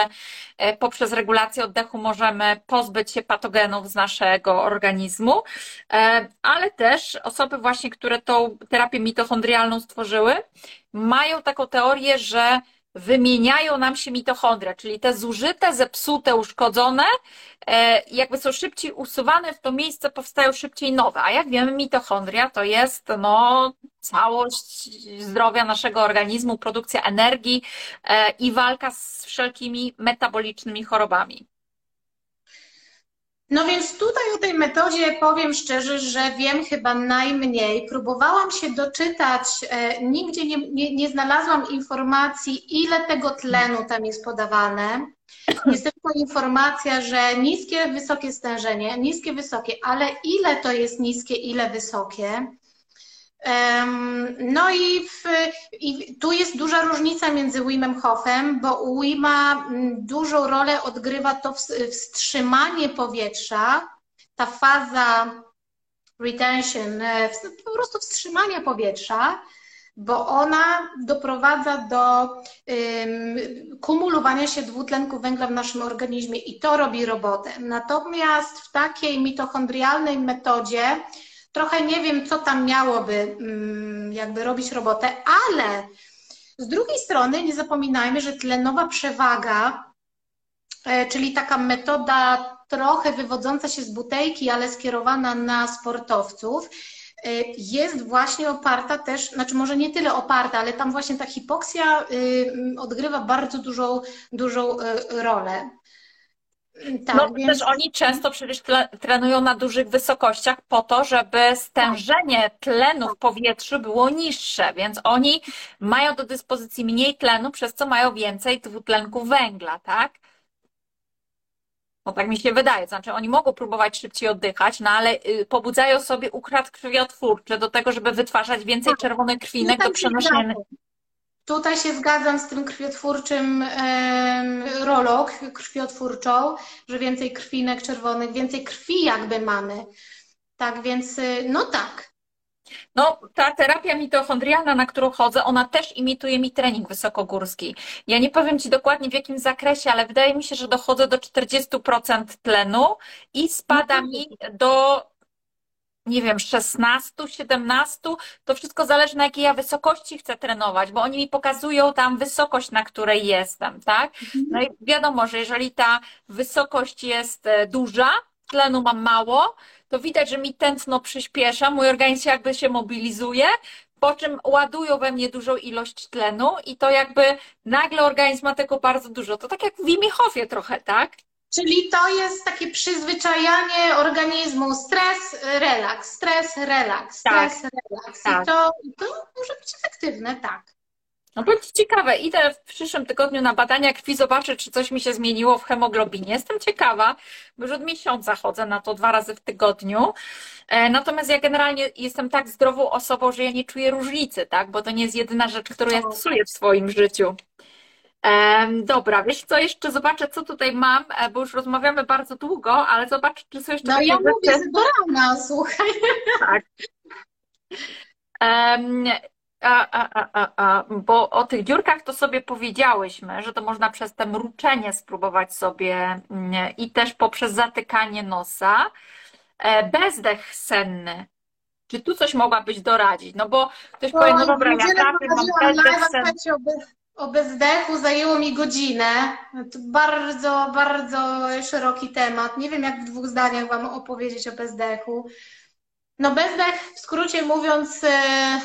e, poprzez regulację oddechu możemy pozbyć się patogenów z naszego organizmu, e, ale też osoby właśnie, które tą terapię mitochondrialną stworzyły, mają taką teorię, że wymieniają nam się mitochondria, czyli te zużyte, zepsute, uszkodzone, e, jakby są szybciej usuwane, w to miejsce powstają szybciej nowe. A jak wiemy, mitochondria to jest no, całość zdrowia naszego organizmu, produkcja energii e, i walka z wszelkimi metabolicznymi chorobami. No więc tutaj o tej metodzie powiem szczerze, że wiem chyba najmniej. Próbowałam się doczytać, e, nigdzie nie, nie, nie znalazłam informacji, ile tego tlenu tam jest podawane. Jest tylko informacja, że niskie, wysokie stężenie, niskie, wysokie, ale ile to jest niskie, ile wysokie? No i, w, i, tu jest duża różnica między Wimem Hofem, bo u Wima mm, dużą rolę odgrywa to wstrzymanie powietrza, ta faza retention, e, po prostu wstrzymania powietrza, bo ona doprowadza do um, kumulowania się dwutlenku węgla w naszym organizmie i to robi robotę. Natomiast w takiej mitochondrialnej metodzie Trochę nie wiem, co tam miałoby mm, jakby robić robotę, ale z drugiej strony nie zapominajmy, że tlenowa przewaga, e, czyli taka metoda trochę wywodząca się z butelki, ale skierowana na sportowców, e, jest właśnie oparta też, znaczy może nie tyle oparta, ale tam właśnie ta hipoksja y, odgrywa bardzo dużą, dużą e, rolę. Tak, no więc... też oni często przecież trenują na dużych wysokościach po to, żeby stężenie tlenu w powietrzu było niższe, więc oni mają do dyspozycji mniej tlenu, przez co mają więcej dwutlenku węgla, tak? No tak mi się wydaje, znaczy oni mogą próbować szybciej oddychać, no ale y, pobudzają sobie układ krwiotwórczy do tego, żeby wytwarzać więcej tak. czerwonych krwinek do przenoszenia Tutaj się zgadzam z tym krwiotwórczym rolą krwiotwórczą, że więcej krwinek czerwonych, więcej krwi jakby mamy. Tak więc, y, no tak. No, ta terapia mitochondrialna, na którą chodzę, ona też imituje mi trening wysokogórski. Ja nie powiem Ci dokładnie w jakim zakresie, ale wydaje mi się, że dochodzę do 40% tlenu i spada no mi do nie wiem, 16, 17, to wszystko zależy na jakiej ja wysokości chcę trenować, bo oni mi pokazują tam wysokość, na której jestem, tak? Mhm. No i wiadomo, że jeżeli ta wysokość jest e, duża, tlenu mam mało, to widać, że mi tętno przyspiesza, mój organizm jakby się mobilizuje, po czym ładują we mnie dużą ilość tlenu i to jakby nagle organizm ma tego bardzo dużo. To tak jak w Wimihofie trochę, tak? Czyli to jest takie przyzwyczajanie organizmu, stres, relaks, stres, relaks, stres, tak. relaks. Tak. I to, to może być efektywne, tak. No będzie ciekawe. Idę w przyszłym tygodniu na badania krwi, zobaczę, czy coś mi się zmieniło w hemoglobinie. Jestem ciekawa, bo już od miesiąca chodzę na to dwa razy w tygodniu. E, natomiast ja generalnie jestem tak zdrową osobą, że ja nie czuję różnicy, tak? Bo to nie jest jedyna rzecz, którą ja stosuję w swoim życiu. Dobra, wiesz co, jeszcze zobaczę, co tutaj mam, e, bo już rozmawiamy bardzo długo, ale zobacz, czy są jeszcze No ja mówię z rana, słuchaj. Tak. Um, a, a, a, a, bo o tych dziurkach to sobie powiedziałyśmy, że to można przez te mruczenie spróbować sobie mm, i też poprzez zatykanie nosa. E, bezdech senny. Czy tu coś mogłabyś doradzić? No bo ktoś powie, no dobra, ja trafię, mam bezdech senny o bezdechu zajęło mi godzinę. To bardzo, bardzo szeroki temat. Nie wiem, jak w dwóch zdaniach Wam opowiedzieć o bezdechu. No bezdech, w skrócie mówiąc, e,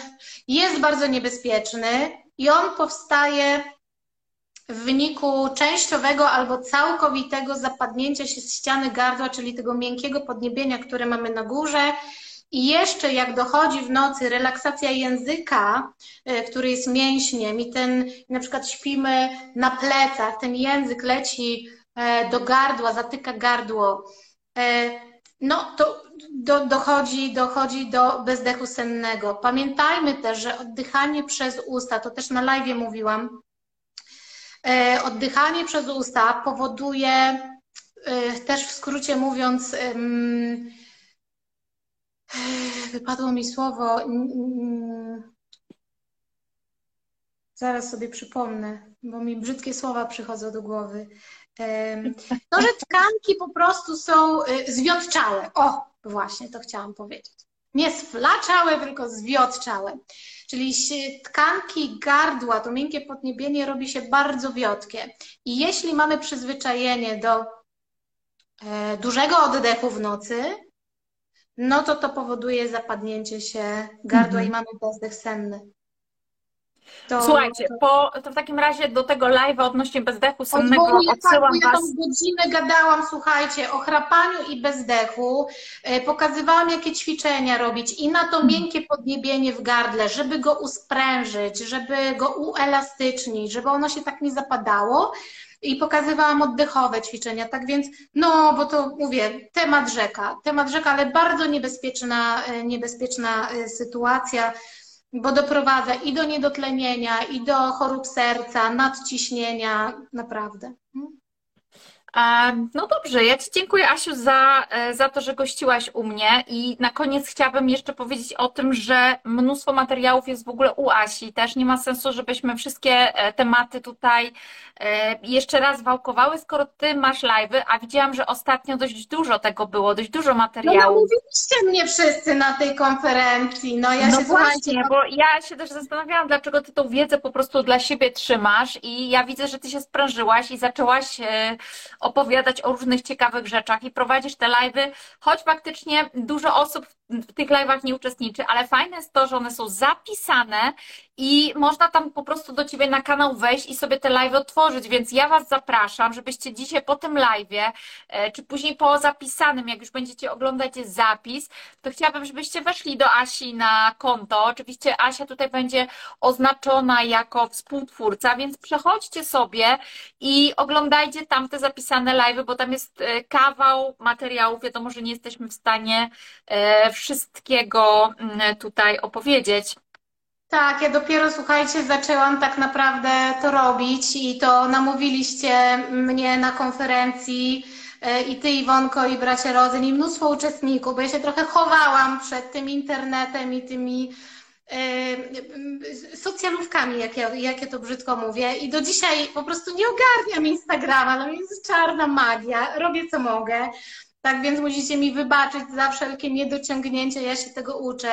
jest bardzo niebezpieczny i on powstaje w wyniku częściowego albo całkowitego zapadnięcia się z ściany gardła, czyli tego miękkiego podniebienia, które mamy na górze. I jeszcze jak dochodzi w nocy relaksacja języka, e, który jest mięśniem i ten, na przykład śpimy na plecach, ten język leci e, do gardła, zatyka gardło, e, no to do, dochodzi, dochodzi do bezdechu sennego. Pamiętajmy też, że oddychanie przez usta, to też na live mówiłam, oddychanie przez usta powoduje, też w skrócie mówiąc, wypadło mi słowo, zaraz sobie przypomnę, bo mi brzydkie słowa przychodzą do głowy. To, że tkanki po prostu są e, zwiotczałe. O, właśnie, to chciałam powiedzieć. Nie sflaczałe, tylko zwiotczałe. Czyli tkanki gardła, to miękkie podniebienie robi się bardzo wiotkie. I jeśli mamy przyzwyczajenie do e, dużego oddechu w nocy, no to to powoduje zapadnięcie się gardła mhm. i mamy bezdech senny. To, Słuchajcie, po, to w takim razie do tego live'a odnośnie bezdechu sennego odsyłam tak, ja tam godzinę gadałam, słuchajcie, o chrapaniu i bezdechu. E, pokazywałam, jakie ćwiczenia robić i na to hmm. miękkie podniebienie w gardle, żeby go usprężyć, żeby go uelastycznić, żeby ono się tak nie zapadało. I pokazywałam oddechowe ćwiczenia, tak więc, no, bo to mówię, temat rzeka, temat rzeka, ale bardzo niebezpieczna, e, niebezpieczna e, sytuacja bo doprowadza i do niedotlenienia, i do chorób serca, nadciśnienia, naprawdę. No dobrze, ja Ci dziękuję Asiu za, e, za to, że gościłaś u mnie i na koniec chciałabym jeszcze powiedzieć o tym, że mnóstwo materiałów jest w ogóle u Asi. Też nie ma sensu, żebyśmy wszystkie e, tematy tutaj e, jeszcze raz wałkowały, skoro Ty masz live'y, a widziałam, że ostatnio dość dużo tego było, dość dużo materiałów. No, no mówiliście mnie wszyscy na tej konferencji, no ja no się właśnie, bo ja się też zastanawiałam, dlaczego Ty tą wiedzę po prostu dla siebie trzymasz i ja widzę, że Ty się sprężyłaś i zaczęłaś opowiadać o różnych ciekawych rzeczach i prowadzisz te live'y, choć faktycznie dużo osób w tych live'ach nie uczestniczy, ale fajne jest to, że one są zapisane i można tam po prostu do Ciebie na kanał wejść i sobie te live otworzyć, więc ja Was zapraszam, żebyście dzisiaj po tym live'ie, e, czy później po zapisanym, jak już będziecie oglądać zapis, to chciałabym, żebyście weszli do Asi na konto. Oczywiście Asia tutaj będzie oznaczona jako współtwórca, więc przechodźcie sobie i oglądajcie tam te zapisane live'y, bo tam jest e, kawał materiałów. Wiadomo, że nie jesteśmy w stanie e, wszystkiego mm, tutaj opowiedzieć. Tak, ja dopiero, słuchajcie, zaczęłam tak naprawdę to robić i to namówiliście mnie na konferencji e, i ty, Iwonko, i bracia Rodzyn, i mnóstwo uczestników, bo ja się trochę chowałam przed tym internetem i tymi e, socjalówkami, jak ja, jak ja to brzydko mówię. I do dzisiaj po prostu nie ogarniam Instagrama, no jest czarna magia, robię co mogę. Tak więc musicie mi wybaczyć za wszelkie niedociągnięcia, ja się tego uczę.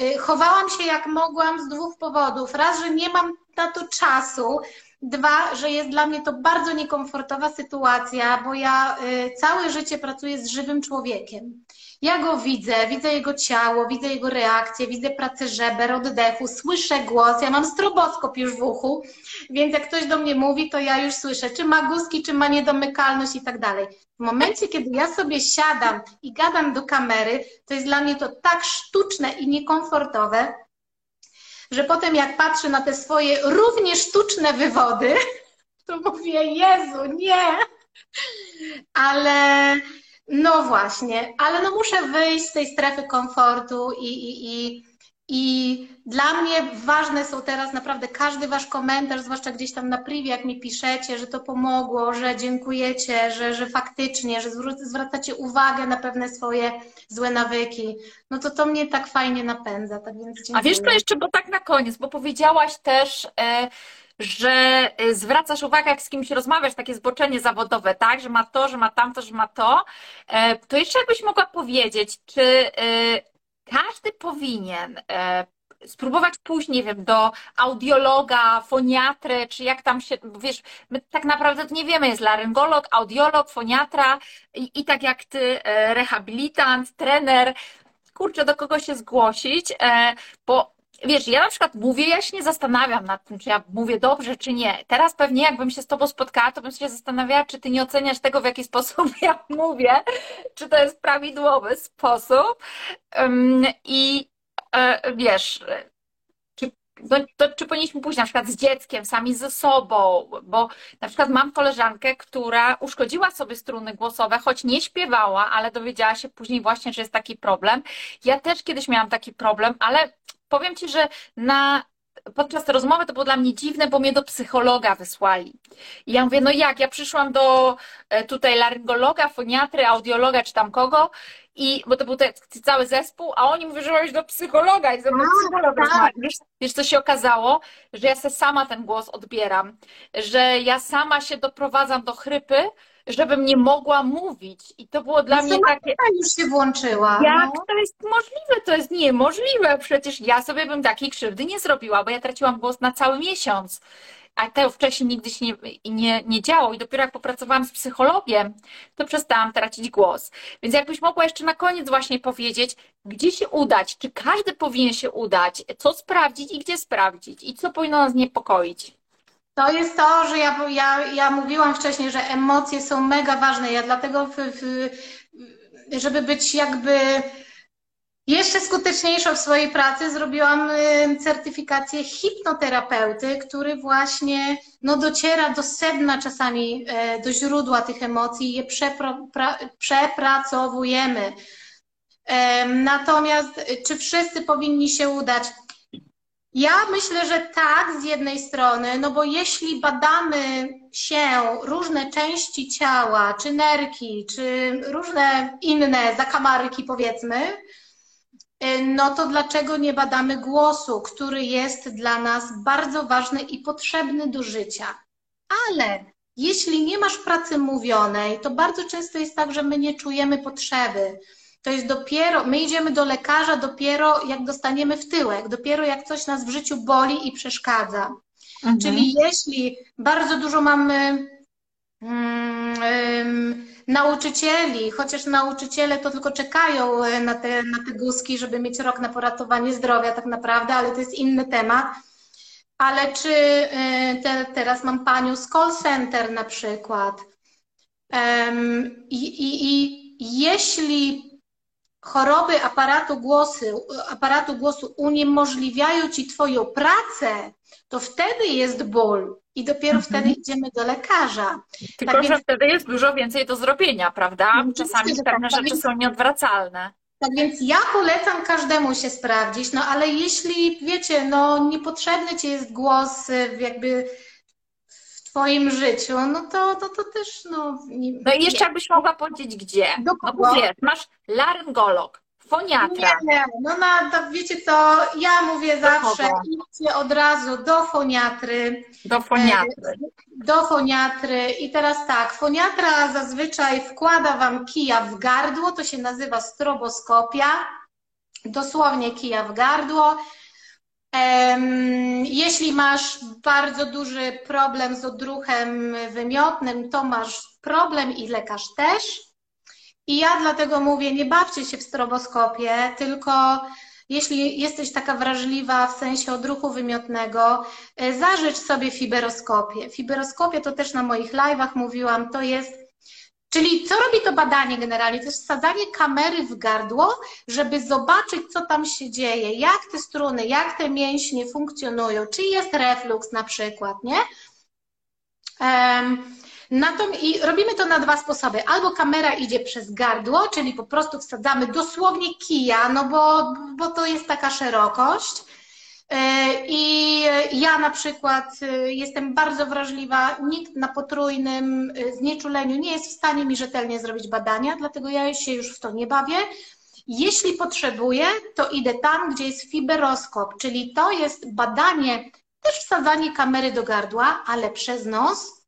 Y, chowałam się jak mogłam z dwóch powodów. Raz, że nie mam na to czasu. Dwa, że jest dla mnie to bardzo niekomfortowa sytuacja, bo ja y, całe życie pracuję z żywym człowiekiem. Ja go widzę, widzę jego ciało, widzę jego reakcję, widzę pracę żeber, oddechu, słyszę głos, ja mam stroboskop już w uchu, więc jak ktoś do mnie mówi, to ja już słyszę, czy ma guzki, czy ma niedomykalność i tak dalej. W momencie, kiedy ja sobie siadam i gadam do kamery, to jest dla mnie to tak sztuczne i niekomfortowe, że potem jak patrzę na te swoje równie sztuczne wywody, to mówię, Jezu, nie! Ale no właśnie, ale no muszę wyjść z tej strefy komfortu i, i, i, i dla mnie ważne są teraz naprawdę każdy wasz komentarz, zwłaszcza gdzieś tam na privie, jak mi piszecie, że to pomogło, że dziękujecie, że, że faktycznie, że zwracacie uwagę na pewne swoje złe nawyki. No to to mnie tak fajnie napędza. Tak więc dziękuję. A wiesz to jeszcze, bo tak na koniec, bo powiedziałaś też. E że y, zwracasz uwagę, jak z kimś rozmawiasz, takie zboczenie zawodowe, tak, że ma to, że ma tamto, że ma to, e, to jeszcze jakbyś mogła powiedzieć, czy y, każdy powinien e, spróbować pójść, nie wiem, do audiologa, foniatry, czy jak tam się, wiesz, my tak naprawdę nie wiemy, jest laryngolog, audiolog, foniatra i, i tak jak ty, e, rehabilitant, trener, kurczę, do kogo się zgłosić, bo wiesz, ja na przykład mówię, ja się nie zastanawiam nad tym, czy ja mówię dobrze, czy nie. Teraz pewnie jakbym się z tobą spotkała, to bym się zastanawiała, czy ty nie oceniasz tego, w jaki sposób ja mówię, czy to jest prawidłowy sposób. I e, wiesz, czy, no, to, czy powinniśmy pójść na przykład z dzieckiem, sami ze sobą, bo na przykład mam koleżankę, która uszkodziła sobie struny głosowe, choć nie śpiewała, ale dowiedziała się później właśnie, że jest taki problem. Ja też kiedyś miałam taki problem, ale powiem Ci, że na podczas rozmowy to było dla mnie dziwne, bo mnie do psychologa wysłali. I ja mówię, no jak, ja przyszłam do e, tutaj laryngologa, foniatry, audiologa czy tam kogo, i, bo to był te, cały zespół, a oni mówią, że masz do psychologa i ze mną no, psycholog tak. wiesz, wiesz, co się okazało? Że ja sobie sama ten głos odbieram, że ja sama się doprowadzam do chrypy, żebym nie mogła mówić. I to było dla no mnie takie. już się włączyła. Jak no. to jest możliwe? To jest niemożliwe. Przecież ja sobie bym takiej krzywdy nie zrobiła, bo ja traciłam głos na cały miesiąc. A to wcześniej nigdy się nie, nie, nie działo. I dopiero jak popracowałam z psychologiem, to przestałam tracić głos. Więc jakbyś mogła jeszcze na koniec właśnie powiedzieć, gdzie się udać? Czy każdy powinien się udać? Co sprawdzić i gdzie sprawdzić? I co powinno nas niepokoić? To jest to, że ja, ja, ja mówiłam wcześniej, że emocje są mega ważne. Ja dlatego, w, w, żeby być jakby jeszcze skuteczniejsza w swojej pracy, zrobiłam y, certyfikację hipnoterapeuty, który właśnie no, dociera do sedna czasami, e, do źródła tych emocji i je przepra, pra, przepracowujemy. Natomiast czy wszyscy powinni się udać? Ja myślę, że tak, z jednej strony, no bo jeśli badamy się różne części ciała, czy nerki, czy różne inne zakamarki, powiedzmy, y, no to dlaczego nie badamy głosu, który jest dla nas bardzo ważny i potrzebny do życia? Ale jeśli nie masz pracy mówionej, to bardzo często jest tak, że my nie czujemy potrzeby to jest dopiero, my idziemy do lekarza dopiero jak dostaniemy w tyłek, dopiero jak coś nas w życiu boli i przeszkadza. Mhm. Czyli jeśli bardzo dużo mamy um, nauczycieli, chociaż nauczyciele to tylko czekają e, na te, na te guzki, żeby mieć rok na poratowanie zdrowia tak naprawdę, ale to jest inny temat. Ale czy e, te, teraz mam panią z call center na przykład um, i, i, i jeśli choroby aparatu głosu, aparatu głosu uniemożliwiają ci twoją pracę, to wtedy jest ból i dopiero mhm. wtedy idziemy do lekarza. Tylko, tak że więc... wtedy jest dużo więcej do zrobienia, prawda? No, Czasami pewne tak, rzeczy są nieodwracalne. Tak więc ja polecam każdemu się sprawdzić, no ale jeśli wiecie, no niepotrzebny ci jest głos jakby swoim życiu, no to, to, to też no... Nie, no i jeszcze jakbyś mogła powiedzieć gdzie? Do No wiesz, masz laryngolog, foniatra. Nie, nie, no na, to wiecie co, ja mówię do zawsze, idźcie od razu do foniatry. Do foniatry. E, do foniatry i teraz tak, foniatra zazwyczaj wkłada Wam kija w gardło, to się nazywa stroboskopia, dosłownie kija w gardło, jeśli masz bardzo duży problem z odruchem wymiotnym, to masz problem i lekarz też. I ja dlatego mówię, nie bawcie się w stroboskopie, tylko jeśli jesteś taka wrażliwa w sensie odruchu wymiotnego, e, zażycz sobie fiberoskopię. Fiberoskopię to też na moich live'ach mówiłam, to jest Czyli co robi to badanie generalnie? To jest wsadzanie kamery w gardło, żeby zobaczyć, co tam się dzieje, jak te struny, jak te mięśnie funkcjonują, czy jest refluks na przykład, nie? Um, i robimy to na dwa sposoby. Albo kamera idzie przez gardło, czyli po prostu wsadzamy dosłownie kija, no bo, bo to jest taka szerokość. E, I ja na przykład e, jestem bardzo wrażliwa, nikt na potrójnym e, znieczuleniu nie jest w stanie mi rzetelnie zrobić badania, dlatego ja się już w to nie bawię. Jeśli potrzebuję, to idę tam, gdzie jest fiberoskop, czyli to jest badanie, też wsadzanie kamery do gardła, ale przez nos.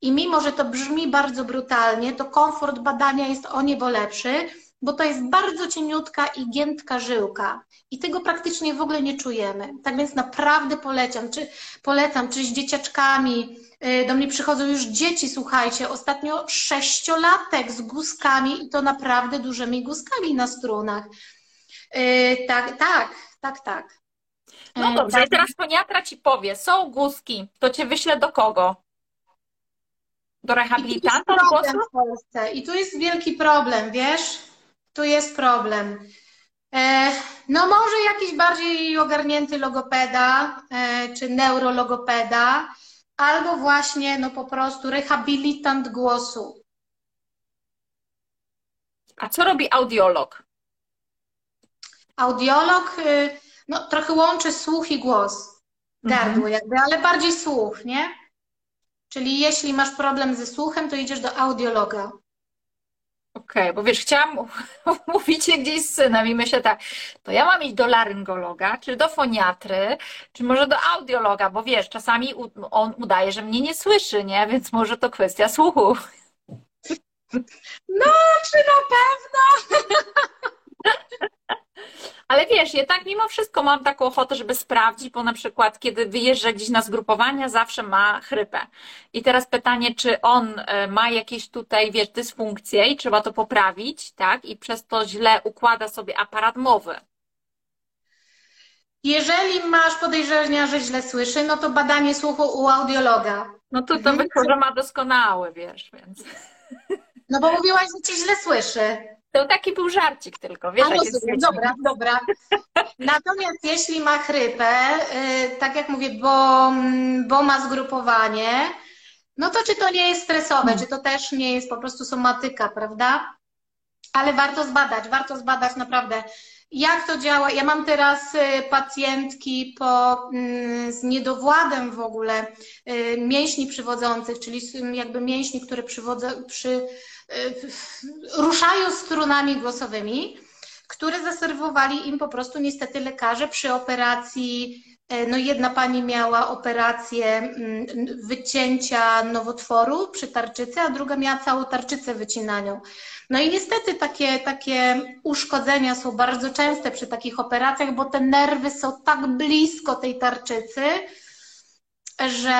I mimo, że to brzmi bardzo brutalnie, to komfort badania jest o niebo lepszy, bo to jest bardzo cieniutka i giętka żyłka i tego praktycznie w ogóle nie czujemy. Tak więc naprawdę polecam, czy, polecam, czy z dzieciaczkami, y, do mnie przychodzą już dzieci, słuchajcie, ostatnio sześciolatek z guzkami i to naprawdę dużymi guzkami na strunach. Y, tak, tak, tak, tak. No E, dobrze, tak. i teraz foniatra ci powie, są guzki, to cię wyślę do kogo? Do I tu jest rehabilitanta problem w Polsce. I tu jest wielki problem, wiesz? Tu jest problem. E, no może jakiś bardziej ogarnięty logopeda, e, czy neurologopeda, albo właśnie no po prostu rehabilitant głosu. A co robi audiolog? Audiolog, y, no trochę łączy słuch i głos, gardło jakby, ale bardziej słuch, nie? Czyli jeśli masz problem ze słuchem, to idziesz do audiologa. Okej, bo wiesz, chciałam mówić się gdzieś z synem i myślę tak, to ja mam iść do laryngologa, czy do foniatry, czy może do audiologa, bo wiesz, czasami on udaje, że mnie nie słyszy, nie? Więc może to kwestia słuchu. No, czy na pewno? Ale wiesz, ja tak mimo wszystko mam taką ochotę, żeby sprawdzić, bo na przykład kiedy wyjeżdża gdzieś na zgrupowania, zawsze ma chrypę. I teraz pytanie, czy on e, ma jakieś tutaj, wiesz, dysfunkcje i trzeba to poprawić, tak? I przez to źle układa sobie aparat mowy. Jeżeli masz podejrzenia, że źle słyszy, no to badanie słuchu u audiologa. No to to Mhm. wyszło, że ma doskonały, wiesz, więc No bo mówiłaś, że cię źle słyszy. To taki był żarcik tylko, wiesz, A z rozumiem, dobra, dobra. Natomiast jeśli ma chrypę, y, tak jak mówię, bo, mm, bo ma zgrupowanie, no to czy to nie jest stresowe, czy to też nie jest po prostu somatyka, prawda? Ale warto zbadać, warto zbadać naprawdę, jak to działa. Ja mam teraz y, pacjentki po, mm, z niedowładem w ogóle y, mięśni przywodzących, czyli z- jakby mięśni, które przywodzą, przy, ruszają strunami głosowymi, które zaserwowali im po prostu niestety lekarze przy operacji. e, No jedna pani miała operację mm, wycięcia nowotworu przy tarczycy, a druga miała całą tarczycę wycinaną. No i niestety takie, takie uszkodzenia są bardzo częste przy takich operacjach, bo te nerwy są tak blisko tej tarczycy, że,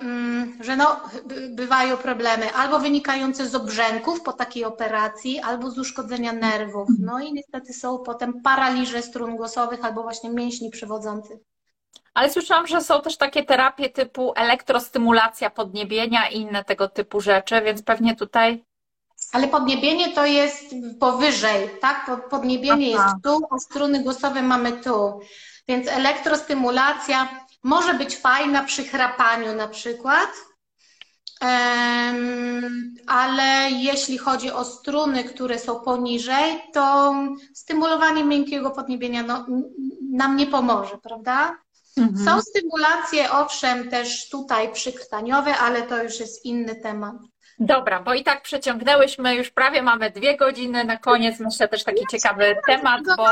mm, że no, by- bywają problemy albo wynikające z obrzęków po takiej operacji, albo z uszkodzenia nerwów. No i niestety są potem paraliże strun głosowych albo właśnie mięśni przewodzących. Ale słyszałam, że są też takie terapie typu elektrostymulacja podniebienia i inne tego typu rzeczy, więc pewnie tutaj Ale podniebienie to jest powyżej, tak? Po- Podniebienie Aha. jest tu, a struny głosowe mamy tu. Więc elektrostymulacja może być fajna przy chrapaniu na przykład, ale jeśli chodzi o struny, które są poniżej, to stymulowanie miękkiego podniebienia no, nam nie pomoże, prawda? Są stymulacje, owszem, też tutaj przykrtaniowe, ale to już jest inny temat. Dobra, bo i tak przeciągnęłyśmy, już prawie mamy dwie godziny. Na koniec myślę też taki ciekawy temat, bo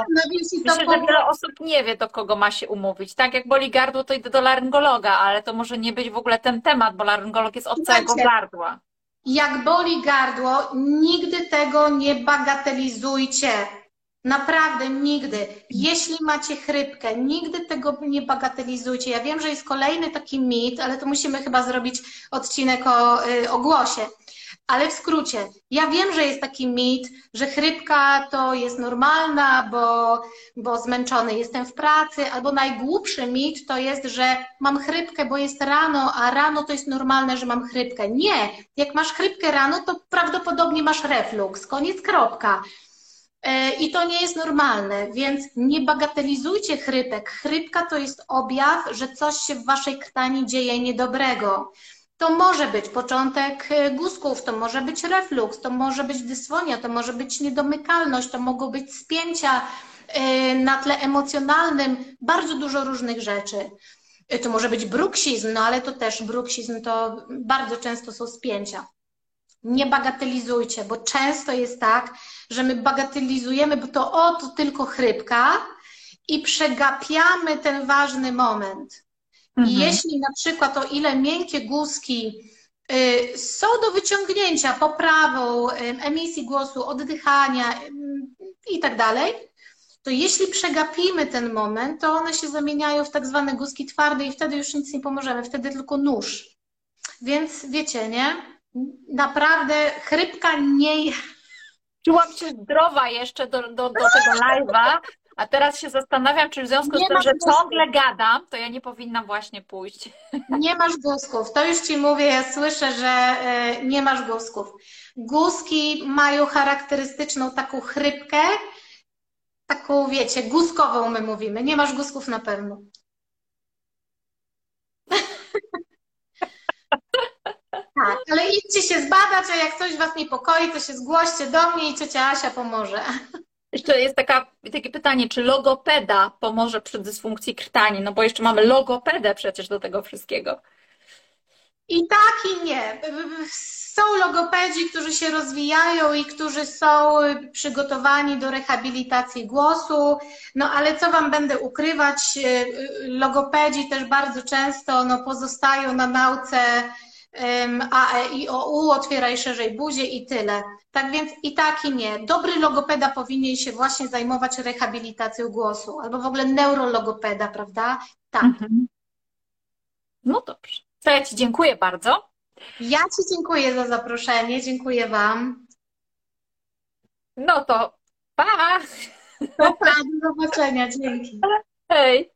myślę, że wiele osób nie wie, do kogo ma się umówić. Tak jak boli gardło, to idę do laryngologa, ale to może nie być w ogóle ten temat, bo laryngolog jest od Słuchajcie. całego gardła. Jak boli gardło, nigdy tego nie bagatelizujcie. Naprawdę nigdy. Jeśli macie chrypkę, nigdy tego nie bagatelizujcie. Ja wiem, że jest kolejny taki mit, ale to musimy chyba zrobić odcinek o, y, o głosie. Ale w skrócie, ja wiem, że jest taki mit, że chrypka to jest normalna, bo, bo zmęczony jestem w pracy, albo najgłupszy mit to jest, że mam chrypkę, bo jest rano, a rano to jest normalne, że mam chrypkę. Nie, jak masz chrypkę rano, to prawdopodobnie masz refluks, koniec, kropka. E, I to nie jest normalne, więc nie bagatelizujcie chrypek. Chrypka to jest objaw, że coś się w waszej krtani dzieje niedobrego. To może być początek e, guzków, to może być refluks, to może być dysfonia, to może być niedomykalność, to mogą być spięcia e, na tle emocjonalnym, bardzo dużo różnych rzeczy. To może być bruksizm, no ale to też bruksizm to bardzo często są spięcia. Nie bagatelizujcie, bo często jest tak, że my bagatelizujemy, bo to o, to tylko chrypka i przegapiamy ten ważny moment. I Mhm. jeśli na przykład o ile miękkie guzki y, są do wyciągnięcia poprawą y, emisji głosu, oddychania y, i tak dalej, to jeśli przegapimy ten moment, to one się zamieniają w tak zwane guzki twarde i wtedy już nic nie pomożemy, wtedy tylko nóż. Więc wiecie, nie? Naprawdę chrypka nie, Czułam się zdrowa jeszcze do, do, do tego live'a, A teraz się zastanawiam, czy w związku Nie z tym, że ciągle gadam, to ja nie powinnam właśnie pójść. Nie masz guzków. To już Ci mówię, ja słyszę, że e, nie masz guzków. Guzki mają charakterystyczną taką chrypkę, taką wiecie, guzkową my mówimy. Nie masz guzków na pewno. Tak, ale idźcie się zbadać, a jak coś Was niepokoi, to się zgłoście do mnie i ciocia Asia pomoże. Jeszcze jest taka, takie pytanie, czy logopeda pomoże przy dysfunkcji krtani? No bo jeszcze mamy logopedę przecież do tego wszystkiego. I tak, i nie. Są logopedzi, którzy się rozwijają i którzy są przygotowani do rehabilitacji głosu, no ale co Wam będę ukrywać, logopedzi też bardzo często no, pozostają na nauce A, E, I, O, U, otwieraj szerzej buzię i tyle. Tak więc i tak, i nie. Dobry logopeda powinien się właśnie zajmować rehabilitacją głosu, albo w ogóle neurologopeda, prawda? Tak. Mhm. No dobrze. To ja Ci dziękuję bardzo. Ja Ci dziękuję za zaproszenie, dziękuję Wam. No to pa! Do zobaczenia, dzięki. Hej!